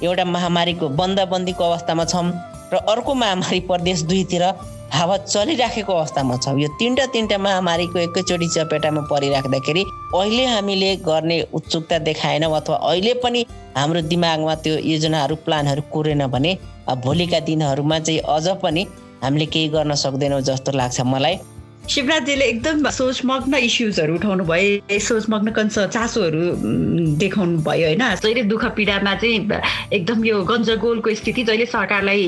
एउटा महामारीको बन्दाबन्दीको अवस्थामा छौँ र अर्को महामारी प्रदेश दुईतिर हावा चलिराखेको अवस्थामा छौँ। यो तिनवटा तिनवटा महामारीको एकैचोटि चपेटामा परिराख्दाखेरि अहिले हामीले गर्ने उत्सुकता देखाएनौँ अथवा अहिले पनि हाम्रो दिमागमा त्यो योजनाहरू प्लानहरू कोरेन भने भोलिका दिनहरूमा चाहिँ अझ पनि हामीले केही गर्न सक्दैनौँ जस्तो लाग्छ मलाई। शिवराजजीले एकदम सोचमग्न इस्युजहरू उठाउनु भयो सोचमग्न कन्स चासोहरू देखाउनु भयो होइन? जहिले दुःख पीडामा चाहिँ एकदम यो गन्जगोलको स्थिति जहिले सरकारलाई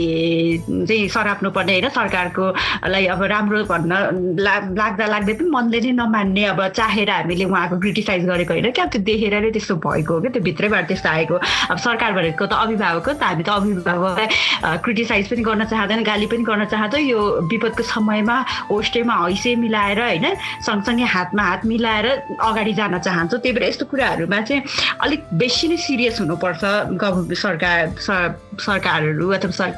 चाहिँ सराप्नु पर्ने होइन? सरकारको लाई अब राम्रो भन्न लाग्दा लाग्दै पनि मनले नै नमान्ने अब चाहेर हामीले उहाँको क्रिटिसाइज गरेको होइन? क्या त्यो देखेर नै त्यस्तो भएको हो क्या? त्यो भित्रैबाट त्यस्तो आएको अब सरकार भनेको त अभिभावक हो त हामी त अभिभावकलाई क्रिटिसाइज पनि गर्न चाहँदैन गाली पनि गर्न चाहँदैन। यो विपदको समयमा होस्टेमा हैसे चाहिँ मिलाएर होइन सँगसँगै हातमा हात मिलाएर अगाडि जान चाहन्छौँ। त्यही भएर यस्तो कुराहरूमा चाहिँ अलिक बेसी नै सिरियस हुनुपर्छ गभर्मेन्ट सरकार सरकारहरू अथवा सर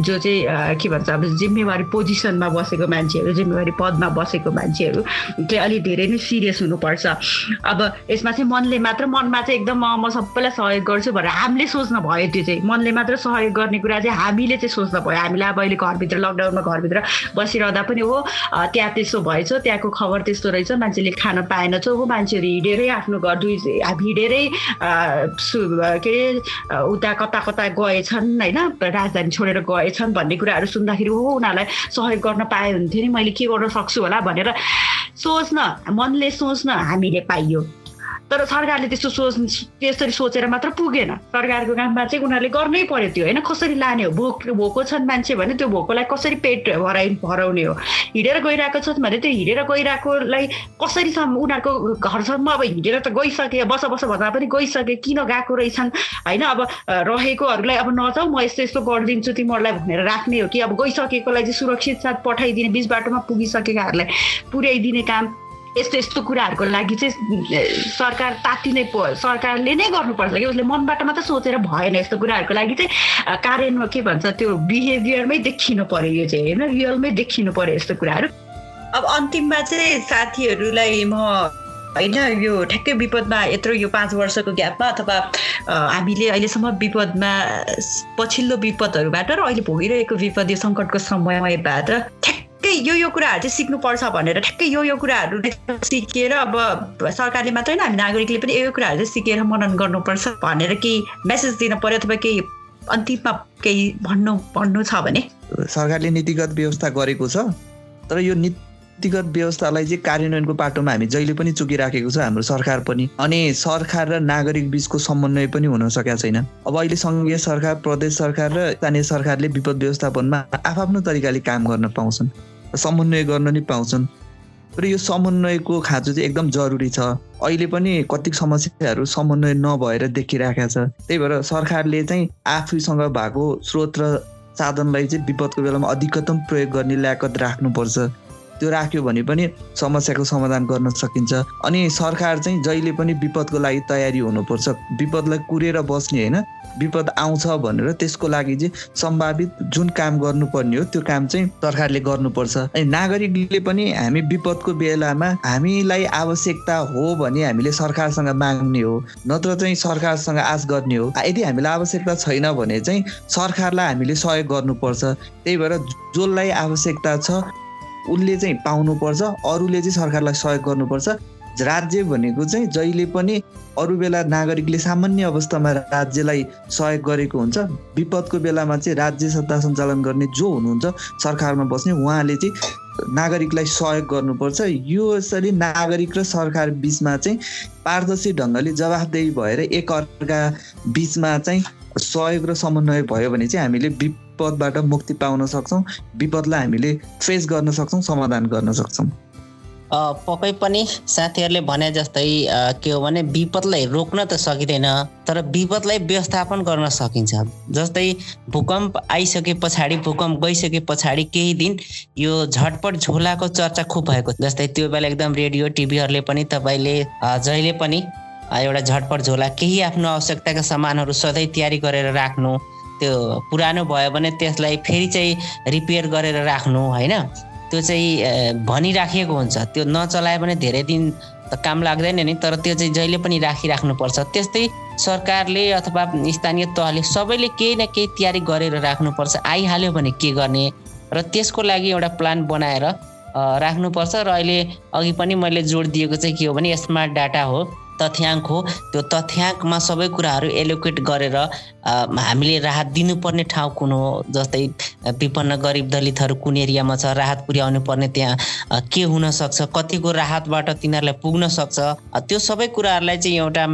जो चाहिँ के भन्छ अब जिम्मेवारी पोजिसनमा बसेको मान्छेहरू जिम्मेवारी पदमा बसेको मान्छेहरू चाहिँ अलिक धेरै नै सिरियस हुनुपर्छ। अब यसमा चाहिँ मनले मात्र मनमा चाहिँ एकदम म सबैलाई सहयोग गर्छु भनेर हामीले सोच्न भयो त्यो चाहिँ। मनले मात्र सहयोग गर्ने कुरा चाहिँ हामीले चाहिँ सोच्न भयो। हामीलाई अब अहिले घरभित्र लकडाउनमा घरभित्र बसिरहँदा पनि हो त्यहाँ त्यसो भएछ त्यहाँको खबर त्यस्तो रहेछ मान्छेले खान पाएनछ हो मान्छेहरू हिँडेरै आफ्नो घर दुई हिँडेरै के उता कता कता गएछन् होइन राजधानी छोडेर गएछन् भन्ने कुराहरू सुन्दाखेरि हो उनीहरूलाई सहयोग गर्न पाए हुन्थ्यो नि मैले के गर्न सक्छु होला भनेर सोच्न मनले सोच्न हामीले पाइयो। तर सरकारले त्यस्तो सोच त्यसरी सोचेर मात्र पुगेन। सरकारको काममा चाहिँ उनीहरूले गर्नै पर्यो त्यो। होइन कसरी लाने हो? भोक भोको छन् मान्छे भने त्यो भोकोलाई कसरी पेट भराइ भराउने हो? हिँडेर गइरहेको छन् भने त्यो हिँडेर गइरहेकोलाई कसरीसम्म उनीहरूको घरसम्म अब हिँडेर त गइसके बस बस भन्दा पनि गइसके किन गएको रहेछन्? होइन अब रहेकोहरूलाई अब नजाऊ म यस्तो यस्तो गरिदिन्छु तिमीहरूलाई भनेर राख्ने हो कि अब गइसकेकोलाई चाहिँ सुरक्षित साथ पठाइदिने बिच बाटोमा पुगिसकेकाहरूलाई पुर्याइदिने काम यस्तो यस्तो कुराहरूको लागि चाहिँ सरकार तातिनै सरकारले नै गर्नुपर्छ। कि उसले मनबाट मात्रै सोचेर भएन यस्तो कुराहरूको लागि चाहिँ कार्यान्वयन के भन्छ त्यो बिहेभियरमै देखिनु पर्यो यो चाहिँ होइन? रियलमै देखिनु पर्यो यस्तो कुराहरू। अब अन्तिममा चाहिँ साथीहरूलाई म होइन यो ठ्याक्कै विपदमा यत्रो यो पाँच वर्षको ग्यापमा अथवा हामीले अहिलेसम्म विपदमा पछिल्लो विपदहरूबाट र अहिले भोगिरहेको विपद यो सङ्कटको समयबाट ठ्याक्क ठ्याक्कै यो यो कुराहरू चाहिँ सिक्नुपर्छ भनेर ठ्याक्कै यो यो कुराहरू सिकेर अब सरकारले मात्रै होइन हामी नागरिकले पनि यो कुराहरू चाहिँ सिकेर मनन गर्नुपर्छ भनेर केही मेसेज दिन पर्यो अथवा केही अन्तिममा केही भन्नु भन्नु छ भने? सरकारले नीतिगत व्यवस्था गरेको छ तर यो नीतिगत व्यवस्थालाई चाहिँ कार्यान्वयनको पाटोमा हामी जहिले पनि चुकिराखेको छ हाम्रो सरकार पनि। अनि सरकार र नागरिक बिचको समन्वय पनि हुन सकेका छैन। अब अहिले सङ्घीय सरकार प्रदेश सरकार र स्थानीय सरकारले विपद व्यवस्थापनमा आफ्नो तरिकाले काम गर्न पाउँछन्। समन्वय गर्न नि पाउँछन्। र यो समन्वयको खाँचो चाहिँ एकदम जरुरी छ। अहिले पनि कति समस्याहरू समन्वय नभएर देखिरहेका छ। त्यही भएर सरकारले चाहिँ आफूसँग भएको स्रोत र साधनलाई चाहिँ विपदको बेलामा अधिकतम प्रयोग गर्ने ल्याकत राख्नुपर्छ। त्यो राख्यो भने पनि समस्याको समाधान गर्न सकिन्छ। अनि सरकार चाहिँ जहिले पनि विपदको लागि तयारी हुनुपर्छ। विपदलाई कुरेर बस्ने होइन विपद आउँछ भनेर त्यसको लागि चाहिँ सम्भावित जुन काम गर्नुपर्ने हो त्यो काम चाहिँ सरकारले गर्नुपर्छ। अनि नागरिकले पनि हामी विपदको बेलामा हामीलाई आवश्यकता हो भने हामीले सरकारसँग माग्ने हो नत्र चाहिँ सरकारसँग आश गर्ने हो। यदि हामीलाई आवश्यकता छैन भने चाहिँ सरकारलाई हामीले सहयोग गर्नुपर्छ। त्यही भएर जसलाई आवश्यकता छ उसले चाहिँ पाउनुपर्छ अरूले चाहिँ सरकारलाई सहयोग गर्नुपर्छ। राज्य भनेको चाहिँ जहिले पनि अरू बेला नागरिकले सामान्य अवस्थामा राज्यलाई सहयोग गरेको हुन्छ विपदको बेलामा चाहिँ राज्य सत्ता सञ्चालन गर्ने जो हुनुहुन्छ सरकारमा बस्ने उहाँले चाहिँ नागरिकलाई सहयोग गर्नुपर्छ। यो यसरी नागरिक र सरकार बिचमा चाहिँ पारदर्शी ढङ्गले जवाफदेही भएर एक अर्का बिचमा चाहिँ सहयोग र समन्वय भयो भने चाहिँ हामीले विपदबाट मुक्ति पाउन सक्छौँ विपदलाई हामीले फेस गर्न सक्छौँ समाधान गर्न सक्छौँ। पक्कै पनि साथीहरूले भने जस्तै के हो भने विपदलाई रोक्न त सकिँदैन तर विपदलाई व्यवस्थापन गर्न सकिन्छ। जस्तै भूकम्प आइसके पछाडि भूकम्प गइसके पछाडि केही दिन यो झटपट झोलाको चर्चा खुब भएको जस्तै त्यो बेला एकदम रेडियो टिभीहरूले पनि तपाईँले जहिले पनि एउटा झटपट झोला केही आफ्नो आवश्यकताका सामानहरू सधैँ तयारी गरेर राख्नु त्यो पुरानो भयो भने त्यसलाई फेरि चाहिँ रिपेयर गरेर राख्नु होइन? त्यो चाहिँ भनिराखिएको हुन्छ। त्यो नचलायो भने धेरै दिन त काम लाग्दैन नि तर त्यो चाहिँ जहिले पनि राखिराख्नुपर्छ त्यस्तै सरकारले अथवा स्थानीय तहले सबैले केही न केही तयारी गरेर राख्नुपर्छ आइहाल्यो भने के गर्ने? र त्यसको लागि एउटा प्लान बनाएर राख्नुपर्छ र अहिले अघि पनि मैले जोड दिएको चाहिँ के हो भने स्मार्ट डाटा हो। तथ्याङ्क हो। त्यो तथ्याङ्कमा सबै कुराहरू एलोकेट गरेर हामीले राहत दिनुपर्ने ठाउँ कुन हो? जस्तै विपन्न गरिब दलितहरू कुन एरियामा छ? राहत पुर्याउनु पर्ने त्यहाँ के हुनसक्छ कतिको राहतबाट तिनीहरूलाई पुग्न सक्छ? त्यो सबै कुराहरूलाई चाहिँ एउटा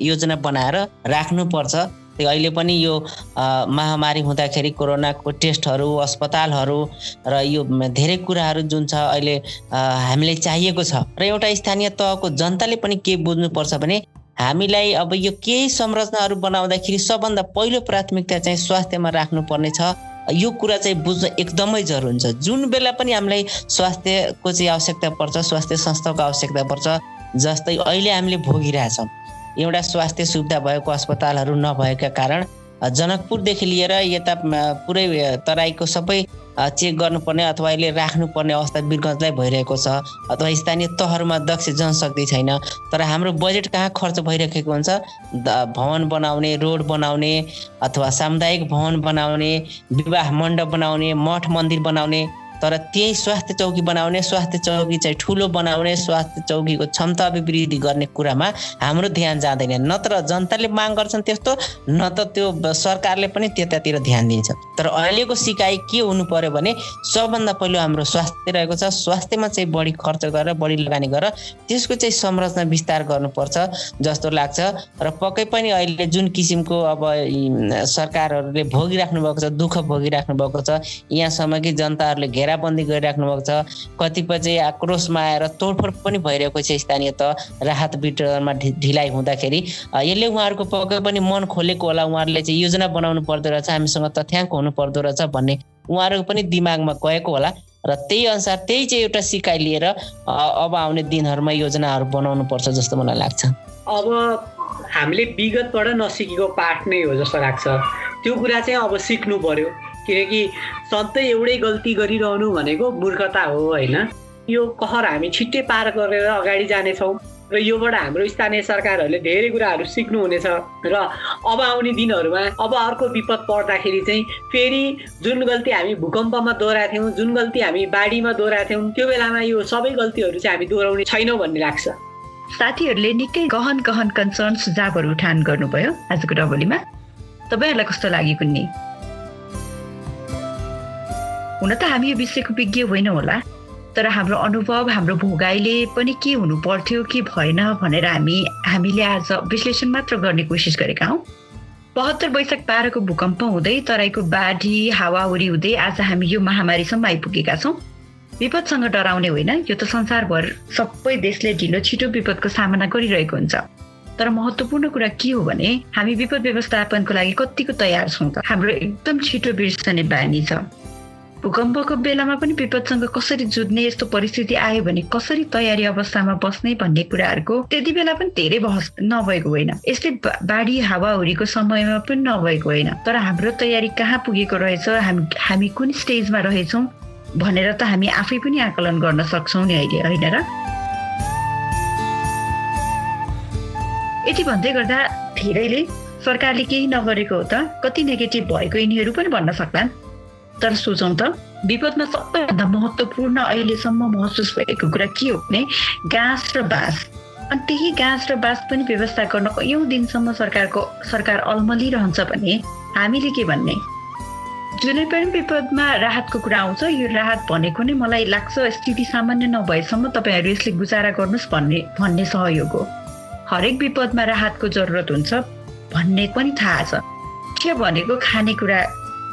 योजना बनाएर राख्नुपर्छ। अहिले पनि यो महामारी हुँदाखेरि कोरोनाको टेस्टहरू अस्पतालहरू र यो धेरै कुराहरू जुन छ अहिले हामीलाई चाहिएको छ र एउटा स्थानीय तहको जनताले पनि के बुझ्नुपर्छ भने हामीलाई अब यो केही संरचनाहरू बनाउँदाखेरि सबभन्दा पहिलो प्राथमिकता चाहिँ स्वास्थ्यमा राख्नुपर्ने छ। यो कुरा चाहिँ बुझ्न एकदमै जरुरी हुन्छ। जुन बेला पनि हामीलाई स्वास्थ्यको चाहिँ आवश्यकता पर्छ स्वास्थ्य संस्थाको आवश्यकता पर्छ जस्तै अहिले हामीले भोगिरहेछौँ। एउटा स्वास्थ्य सुविधा भएको अस्पतालहरू नभएका कारण जनकपुरदेखि लिएर यता पुरै तराईको सबै चेक गर्नुपर्ने अथवा अहिले राख्नुपर्ने अवस्था वीरगञ्जलाई भइरहेको छ अथवा स्थानीय तहहरूमा दक्ष जनशक्ति छैन। तर हाम्रो बजेट कहाँ खर्च भइरहेको हुन्छ? भवन बनाउने रोड बनाउने अथवा सामुदायिक भवन बनाउने विवाह मण्डप बनाउने मठ मन्दिर बनाउने तर त्यही स्वास्थ्य चौकी बनाउने स्वास्थ्य चौकी चाहिँ ठुलो बनाउने स्वास्थ्य चौकीको क्षमता अभिवृद्धि गर्ने कुरामा हाम्रो ध्यान जाँदैन। नत्र जनताले माग गर्छन् त्यस्तो न त त्यो सरकारले पनि त्यतातिर ध्यान दिन्छ। तर अहिलेको सिकाइ के हुनु पर्यो भने सबभन्दा पहिलो हाम्रो स्वास्थ्य रहेको छ। स्वास्थ्यमा चाहिँ बढी खर्च गरेर बढी लगानी गरेर त्यसको चाहिँ संरचना विस्तार गर्नुपर्छ जस्तो लाग्छ। र पक्कै पनि अहिले जुन किसिमको अब सरकारहरूले भोगिराख्नु भएको छ दुःख भोगिराख्नु भएको छ यहाँसम्म कि जनताहरूले घेराबन्दी गरिराख्नु भएको छ। कतिपय चाहिँ आक्रोशमा आएर तोडफोड पनि भइरहेको छ स्थानीय त। राहत वितरणमा ढिलाइ हुँदाखेरि यसले उहाँहरूको पक्कै पनि मन खोलेको होला। उहाँहरूले चाहिँ योजना बनाउनु पर्दो रहेछ हामीसँग तथ्याङ्क हुनु पर्दो रहेछ भन्ने उहाँहरूको पनि दिमागमा गएको होला। र त्यही अनुसार त्यही चाहिँ एउटा सिकाइ लिएर अब आउने दिनहरूमा योजनाहरू बनाउनु पर्छ जस्तो मलाई लाग्छ। अब हामीले विगतबाट नसिकेको पाठ नै हो जस्तो लाग्छ। त्यो कुरा चाहिँ अब सिक्नु पर्यो। किनकि सधैँ एउटै गल्ती गरिरहनु भनेको मूर्खता हो होइन? यो कहर हामी छिट्टै पार गरेर अगाडि जानेछौँ र योबाट हाम्रो स्थानीय सरकारहरूले धेरै कुराहरू सिक्नुहुनेछ र अब आउने दिनहरूमा अब अर्को विपद पर्दाखेरि चाहिँ फेरि जुन गल्ती हामी भूकम्पमा दोहोऱ्याएको थियौँ जुन गल्ती हामी बाढीमा दोहोऱ्याएको थियौँ त्यो बेलामा यो सबै गल्तीहरू चाहिँ हामी दोहोऱ्याउने छैनौँ भन्ने लाग्छ। साथीहरूले निकै गहन गहन कन्सर्न सुझावहरू उठान गर्नुभयो आजको डबलीमा। तपाईँहरूलाई कस्तो लाग्यो कुन्नी? हुन त हामी यो विषयको विज्ञ होइनौँ होला। तर हाम्रो अनुभव हाम्रो भोगाइले पनि के हुनु पर्थ्यो के भएन भनेर हामी हामीले आज विश्लेषण मात्र गर्ने कोसिस गरेका हौँ। बहत्तर वैशाख बाह्रको भूकम्प हुँदै तराईको बाढी हावाहुरी हुँदै आज हामी यो महामारीसम्म आइपुगेका छौँ। विपदसँग डराउने होइन यो त संसारभर सबै देशले ढिलो छिटो विपदको सामना गरिरहेको हुन्छ। तर महत्त्वपूर्ण कुरा के हो भने हामी विपद व्यवस्थापनको लागि कतिको तयार छौँ त। हाम्रो एकदम छिटो बिर्सने बानी छ। भूकम्पको बेलामा पनि विपदसँग कसरी जुझ्ने यस्तो परिस्थिति आयो भने कसरी तयारी अवस्थामा बस्ने भन्ने कुराहरूको त्यति बेला पनि धेरै बहस नभएको होइन। यस्तै बाढी हावाहुरीको समयमा पनि नभएको होइन। तर हाम्रो तयारी कहाँ पुगेको रहेछ हामी हामी कुन स्टेजमा रहेछौँ भनेर त हामी आफै पनि आकलन गर्न सक्छौँ नि अहिले होइन र? यति भन्दै गर्दा धेरैले सरकारले केही नगरेको हो त? कति नेगेटिभ भएको यिनीहरू पनि भन्न सक्लान्? तर सोचौँ त विपदमा सबैभन्दा महत्त्वपूर्ण अहिलेसम्म महसुस भएको कुरा के हो भने घाँस र बाँस। अनि त्यही घाँस र बाँस पनि व्यवस्था गर्न कैयौँ दिनसम्म सरकारको सरकार अल्मलिरहन्छ भने हामीले के भन्ने? जुनै पनि विपदमा राहतको कुरा आउँछ यो राहत भनेको नै मलाई लाग्छ स्थिति सामान्य नभएसम्म तपाईँहरू यसले गुजारा गर्नुहोस् भन्ने भन्ने सहयोग हो। हरेक विपदमा राहतको जरुरत हुन्छ भन्ने पनि थाहा छ। के भनेको खानेकुरा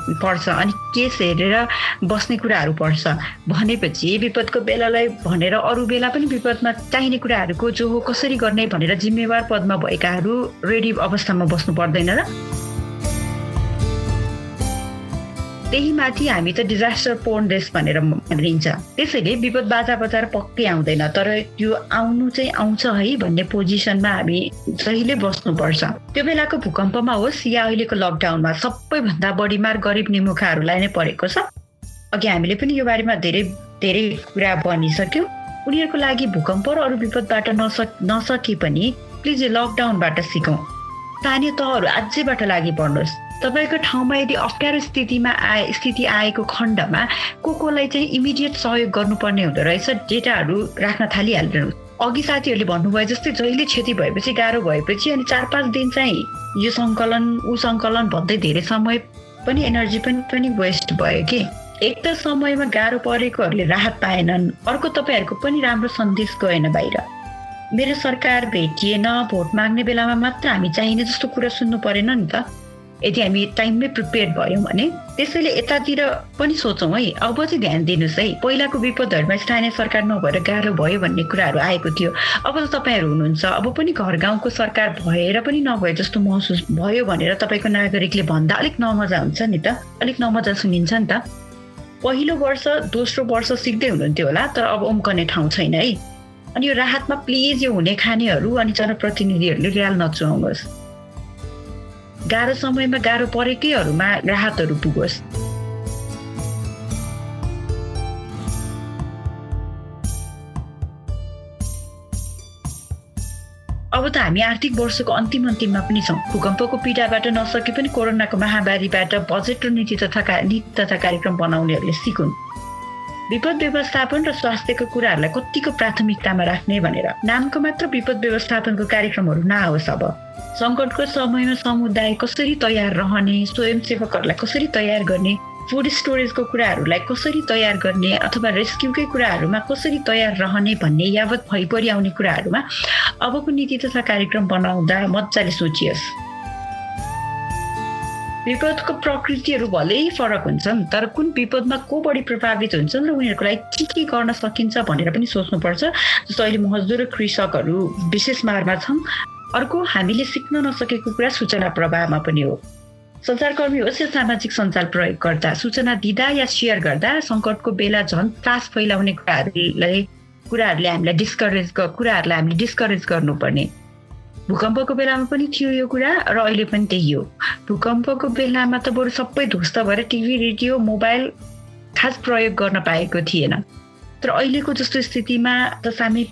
पर्छ अनि केस हेरेर बस्ने कुराहरू पर्छ। भनेपछि विपदको बेलालाई भनेर अरू बेला पनि विपदमा चाहिने कुराहरूको जो हो कसरी गर्ने भनेर जिम्मेवार पदमा भएकाहरू रेडी अवस्थामा बस्नु पर्दैन र त्यही माथि हामी त डिजास्टर पोर्न देश भनेर भनिन्छ त्यसैले विपद बाजा बजार पक्कै आउँदैन तर त्यो आउनु चाहिँ आउँछ है भन्ने पोजिसनमा हामी जहिले बस्नुपर्छ। त्यो बेलाको भूकम्पमा होस् या अहिलेको लकडाउनमा सबैभन्दा बढी मार गरिब निमुखाहरूलाई नै परेको छ। अघि हामीले पनि यो बारेमा धेरै धेरै कुरा भनिसक्यौँ। उनीहरूको लागि भूकम्प र अरू विपदबाट नसक नसके पनि प्लिज यो लकडाउनबाट सिकौँ। स्थानीय तहहरू अझैबाट लागि पर्नुहोस् तपाईँको ठाउँमा यदि अप्ठ्यारो स्थितिमा आए स्थिति आएको खण्डमा को कोलाई चाहिँ इमिडिएट सहयोग गर्नुपर्ने हुँदो रहेछ डेटाहरू राख्न थालिहाल्नु अघि साथीहरूले भन्नुभयो जस्तै जहिले क्षति भएपछि गाह्रो भएपछि अनि चार पाँच दिन चाहिँ यो सङ्कलन ऊ सङ्कलन भन्दै धेरै समय पनि एनर्जी पनि पनि वेस्ट भयो कि। एक त समयमा गाह्रो परेकोहरूले राहत पाएनन्। अर्को तपाईँहरूको पनि राम्रो सन्देश गएन बाहिर। मेरो सरकार भेटिएन भोट माग्ने बेलामा मात्र हामी चाहिने जस्तो कुरा सुन्नु परेन नि त। यदि हामी टाइममै प्रिपेयर भयौँ भने त्यसैले यतातिर पनि सोचौँ है। अब चाहिँ ध्यान दिनुहोस् है। पहिलाको विपदहरूमा स्थानीय सरकार नभएर गाह्रो भयो भन्ने कुराहरू आएको थियो। अब त तपाईँहरू हुनुहुन्छ। अब पनि घर गाउँको सरकार भएर पनि नभए जस्तो महसुस भयो भनेर तपाईँको नागरिकले भन्दा अलिक नमजा हुन्छ नि त। अलिक नमजा सुनिन्छ नि त। पहिलो वर्ष दोस्रो वर्ष सिक्दै हुनुहुन्थ्यो होला तर अब उम्कने ठाउँ छैन है। अनि यो राहतमा प्लिज यो हुने खानेहरू अनि जनप्रतिनिधिहरूले ऱ्याल नचुहाउनुहोस्। गाह्रो समयमा गाह्रो परेकैहरूमा राहतहरू पुगोस्। अब त हामी आर्थिक वर्षको अन्तिम अन्तिममा पनि छौँ। भूकम्पको पीडाबाट नसके पनि कोरोनाको महामारीबाट बजेट र नीति तथा नीति तथा कार्यक्रम बनाउनेहरूले सिकुन्। विपद व्यवस्थापन र स्वास्थ्यको कुराहरूलाई कतिको प्राथमिकतामा राख्ने भनेर नामको मात्र विपद व्यवस्थापनको कार्यक्रमहरू नआओस् अब। सङ्कटको समयमा समुदाय कसरी तयार रहने स्वयंसेवकहरूलाई कसरी तयार गर्ने फुड स्टोरेजको कुराहरूलाई कसरी तयार गर्ने अथवा रेस्क्युकै कुराहरूमा कसरी तयार रहने भन्ने यावत भइपरि आउने कुराहरूमा अबको नीति तथा कार्यक्रम बनाउँदा मजाले सोचियोस्। विपदको प्रकृतिहरू भलै फरक हुन्छन् तर कुन विपदमा को बढी प्रभावित हुन्छन् र उनीहरूको लागि के के गर्न सकिन्छ भनेर पनि सोच्नुपर्छ। जस्तो अहिले मजदुर र कृषकहरू विशेष मारमा छन् अर्को हामीले सिक्न नसकेको कुरा सूचना प्रवाहमा पनि हो। सञ्चारकर्मी होस् या सामाजिक सञ्जाल प्रयोग गर्दा सूचना दिँदा या सेयर गर्दा सङ्कटको बेला झन् त्रास फैलाउने कुराहरूलाई कुराहरूले हामीलाई डिस्करेज कुराहरूलाई हामीले डिस्करेज गर्नुपर्ने। भूकम्पको बेलामा पनि थियो यो कुरा र अहिले पनि त्यही हो। भूकम्पको बेलामा त बरु सबै ध्वस्त भएर टिभी रेडियो मोबाइल खास प्रयोग गर्न पाएको थिएन। तर अहिलेको जस्तो स्थितिमा त सामी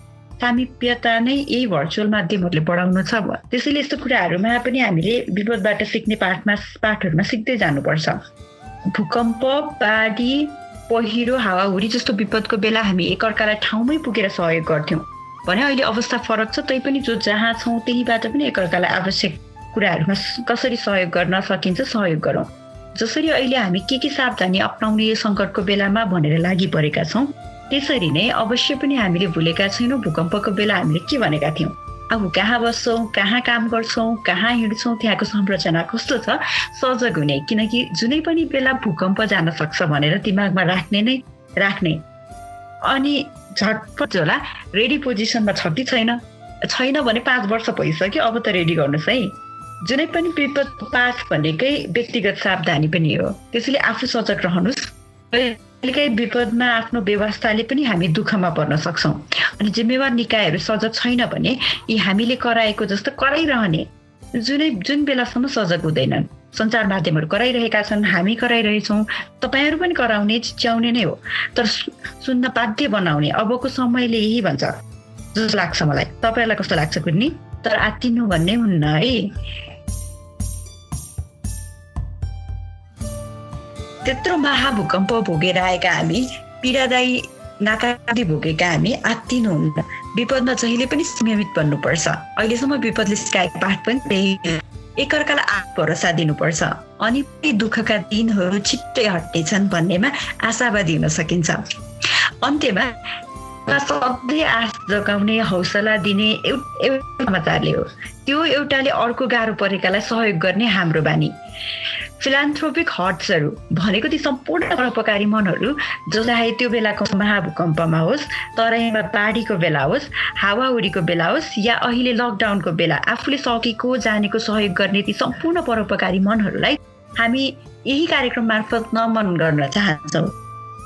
सामिप्यता नै यही भर्चुअल माध्यमहरूले बढाउनु छ। त्यसैले यस्तो कुराहरूमा पनि हामीले विपदबाट सिक्ने पाठमा पाठहरूमा सिक्दै जानुपर्छ। भूकम्प बाढी पहिरो हावाहुरी जस्तो विपदको बेला हामी एकअर्कालाई ठाउँमै पुगेर सहयोग गर्थ्यौँ। भने अहिले अवस्था फरक छ तैपनि जो जहाँ छौँ त्यहीबाट पनि एकअर्कालाई आवश्यक कुराहरूमा कसरी सहयोग गर्न सकिन्छ सहयोग गरौँ। जसरी अहिले हामी के के सावधानी अप्नाउने सङ्कटको बेलामा भनेर लागि परेका छौँ त्यसरी नै अवश्य पनि हामीले भुलेका छैनौँ भूकम्पको बेला हामीले के भनेका थियौँ? अब कहाँ बस्छौँ कहाँ काम गर्छौँ कहाँ हिँड्छौँ त्यहाँको संरचना कस्तो छ सजग हुने किनकि जुनै पनि बेला भूकम्प जान सक्छ भनेर दिमागमा राख्ने नै राख्ने। अनि झटपट होला। रेडी पोजिसनमा छ कि छैन? छैन भने पाँच वर्ष भइसक्यो अब त रेडी गर्नुहोस् है। जुनै पनि विपद पाठ भनेकै व्यक्तिगत सावधानी पनि हो। त्यसैले आफू सजग रहनुहोस्। कहिलेकाहीँ विपदमा आफ्नो व्यवस्थाले पनि हामी दुःखमा पर्न सक्छौँ। अनि जिम्मेवार निकायहरू सजग छैन भने यी हामीले कराएको जस्तो कराइरहने जुनै जुन बेलासम्म सजग हुँदैनन्। सञ्चार माध्यमहरू कराइरहेका छन् हामी कराइरहेछौँ तपाईँहरू पनि कराउने चिच्याउने नै हो। तर सुन्न बाध्य बनाउने अबको समयले यही भन्छ। जस्तो लाग्छ मलाई। तपाईँहरूलाई कस्तो लाग्छ कुर्नी तर आत्तिनु भन्ने हुन्न है? त्यत्रो महाभूकम्प भोगेर आएका हामी पीडादायी नाकादी भोगेका हामी आत्तिनुहुन्न विपदमा जहिले पनि संयमित बन्नुपर्छ। अहिलेसम्म विपदले सिकाएको पाठ पनि त्यही एकअर्कालाई भरोसा दिनुपर्छ। अनि दुःखका दिनहरू छिट्टै हट्नेछन् भन्नेमा आशावादी हुन सकिन्छ। अन्त्यमा सधैँ आश जगाउने हौसला दिने एउटा समाचारले हो। त्यो एउटाले अर्को गाह्रो परेकालाई सहयोग गर्ने हाम्रो बानी। फिलान्थ्रोपिक हर्ट्सहरू भनेको ती सम्पूर्ण परोपकारी मनहरू जसलाई त्यो बेलाको महाभूकम्पमा होस् तराईमा बाढीको बेला होस् हावाहुरीको बेला होस् या अहिले लकडाउनको बेला आफूले सकेको जानेको सहयोग गर्ने ती सम्पूर्ण परोपकारी मनहरूलाई हामी यही कार्यक्रम मार्फत नमन गर्न चाहन्छौँ।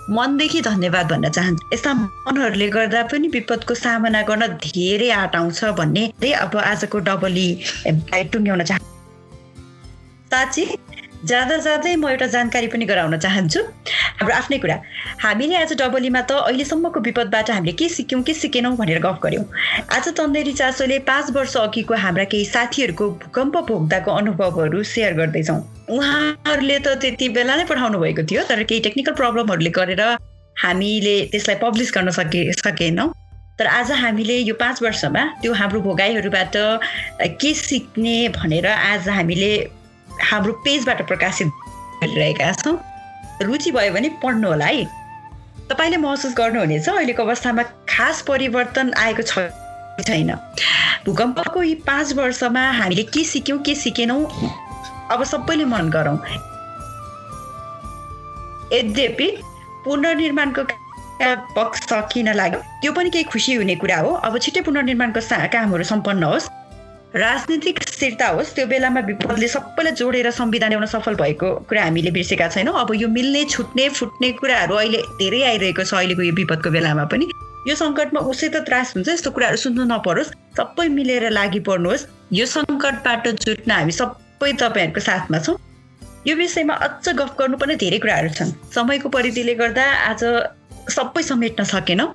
मनदेखि धन्यवाद भन्न चाहन्छु। यस्ता मनहरूले गर्दा पनि विपदको सामना गर्न धेरै आँट आउँछ भन्ने। अब आजको डबली टुङ्ग्याउन चाहन्छु साँच्ची जाँदा जाँदै म एउटा जानकारी पनि गराउन चाहन्छु। हाम्रो आफ्नै कुरा। हामीले आज डबलीमा त अहिलेसम्मको विपदबाट हामीले के सिक्यौँ के सिकेनौँ भनेर गफ गऱ्यौँ। आज तन्देरी चासोले पाँच वर्ष अघिको हाम्रा केही साथीहरूको भूकम्प भोग्दाको अनुभवहरू सेयर गर्दैछौँ। उहाँहरूले त त्यति बेला नै पठाउनु भएको थियो तर केही टेक्निकल प्रब्लमहरूले गरेर हामीले त्यसलाई पब्लिस गर्न सके सकेनौँ। तर आज हामीले यो पाँच वर्षमा त्यो हाम्रो भोगाइहरूबाट के सिक्ने भनेर आज हामीले हाम्रो पेजबाट प्रकाशित गरिरहेका छौँ। रुचि भयो भने पढ्नु होला है। तपाईँले महसुस गर्नुहुनेछ अहिलेको अवस्थामा खास परिवर्तन आएको छ छैन? भूकम्पको यी पाँच वर्षमा हामीले के सिक्यौँ के सिकेनौँ अब सबैले मन गरौँ। यद्यपि पुनर्निर्माणको पक्ष सकिन लाग्यो त्यो पनि केही खुसी हुने कुरा हो। अब छिट्टै पुनर्निर्माणको कामहरू सम्पन्न होस्। राजनीतिक स्थिरता होस् त्यो बेलामा विपदले सबैलाई जोडेर संविधान ल्याउन सफल भएको कुरा हामीले बिर्सेका छैनौँ। अब यो मिल्ने छुट्ने फुट्ने कुराहरू अहिले धेरै आइरहेको छ अहिलेको यो विपदको बेलामा पनि। यो सङ्कटमा उसै त त्रास हुन्छ यस्तो कुराहरू सुन्नु नपरोस्। सबै मिलेर लागि पर्नुहोस् यो सङ्कटबाट जुट्न हामी सबै तपाईँहरूको साथमा छौँ। यो विषयमा अझ गफ गर्नुपर्ने धेरै कुराहरू छन्। समयको परिधिले गर्दा आज सबै समेट्न सकेनौँ।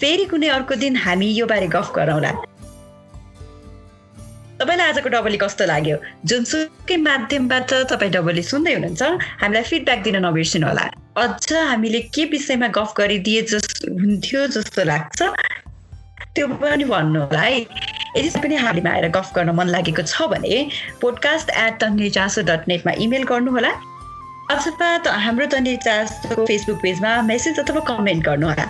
फेरि कुनै अर्को दिन हामी यो बारे गफ गरौँला। तपाईँलाई आजको डबली कस्तो लाग्यो? जुनसुकै माध्यमबाट तपाईँ डबली सुन्दै हुनुहुन्छ हामीलाई फिडब्याक दिन नबिर्सिनु होला अझ हामीले के विषयमा गफ गरिदिए जस हुन्थ्यो जस्तो लाग्छ त्यो पनि भन्नु होला है यदि पनि हामीमा आएर गफ गर्न मन लागेको छ भने पोडकास्ट एट तन्ने चासो डट नेटमा इमेल गर्नुहोला। अथवा हाम्रो तन्ने चासोको फेसबुक पेजमा मेसेज अथवा कमेन्ट गर्नुहोला।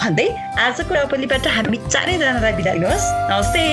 भन्दै आजको डबलीबाट हामी चारैजनालाई बिदा दिनुहोस् नमस्ते!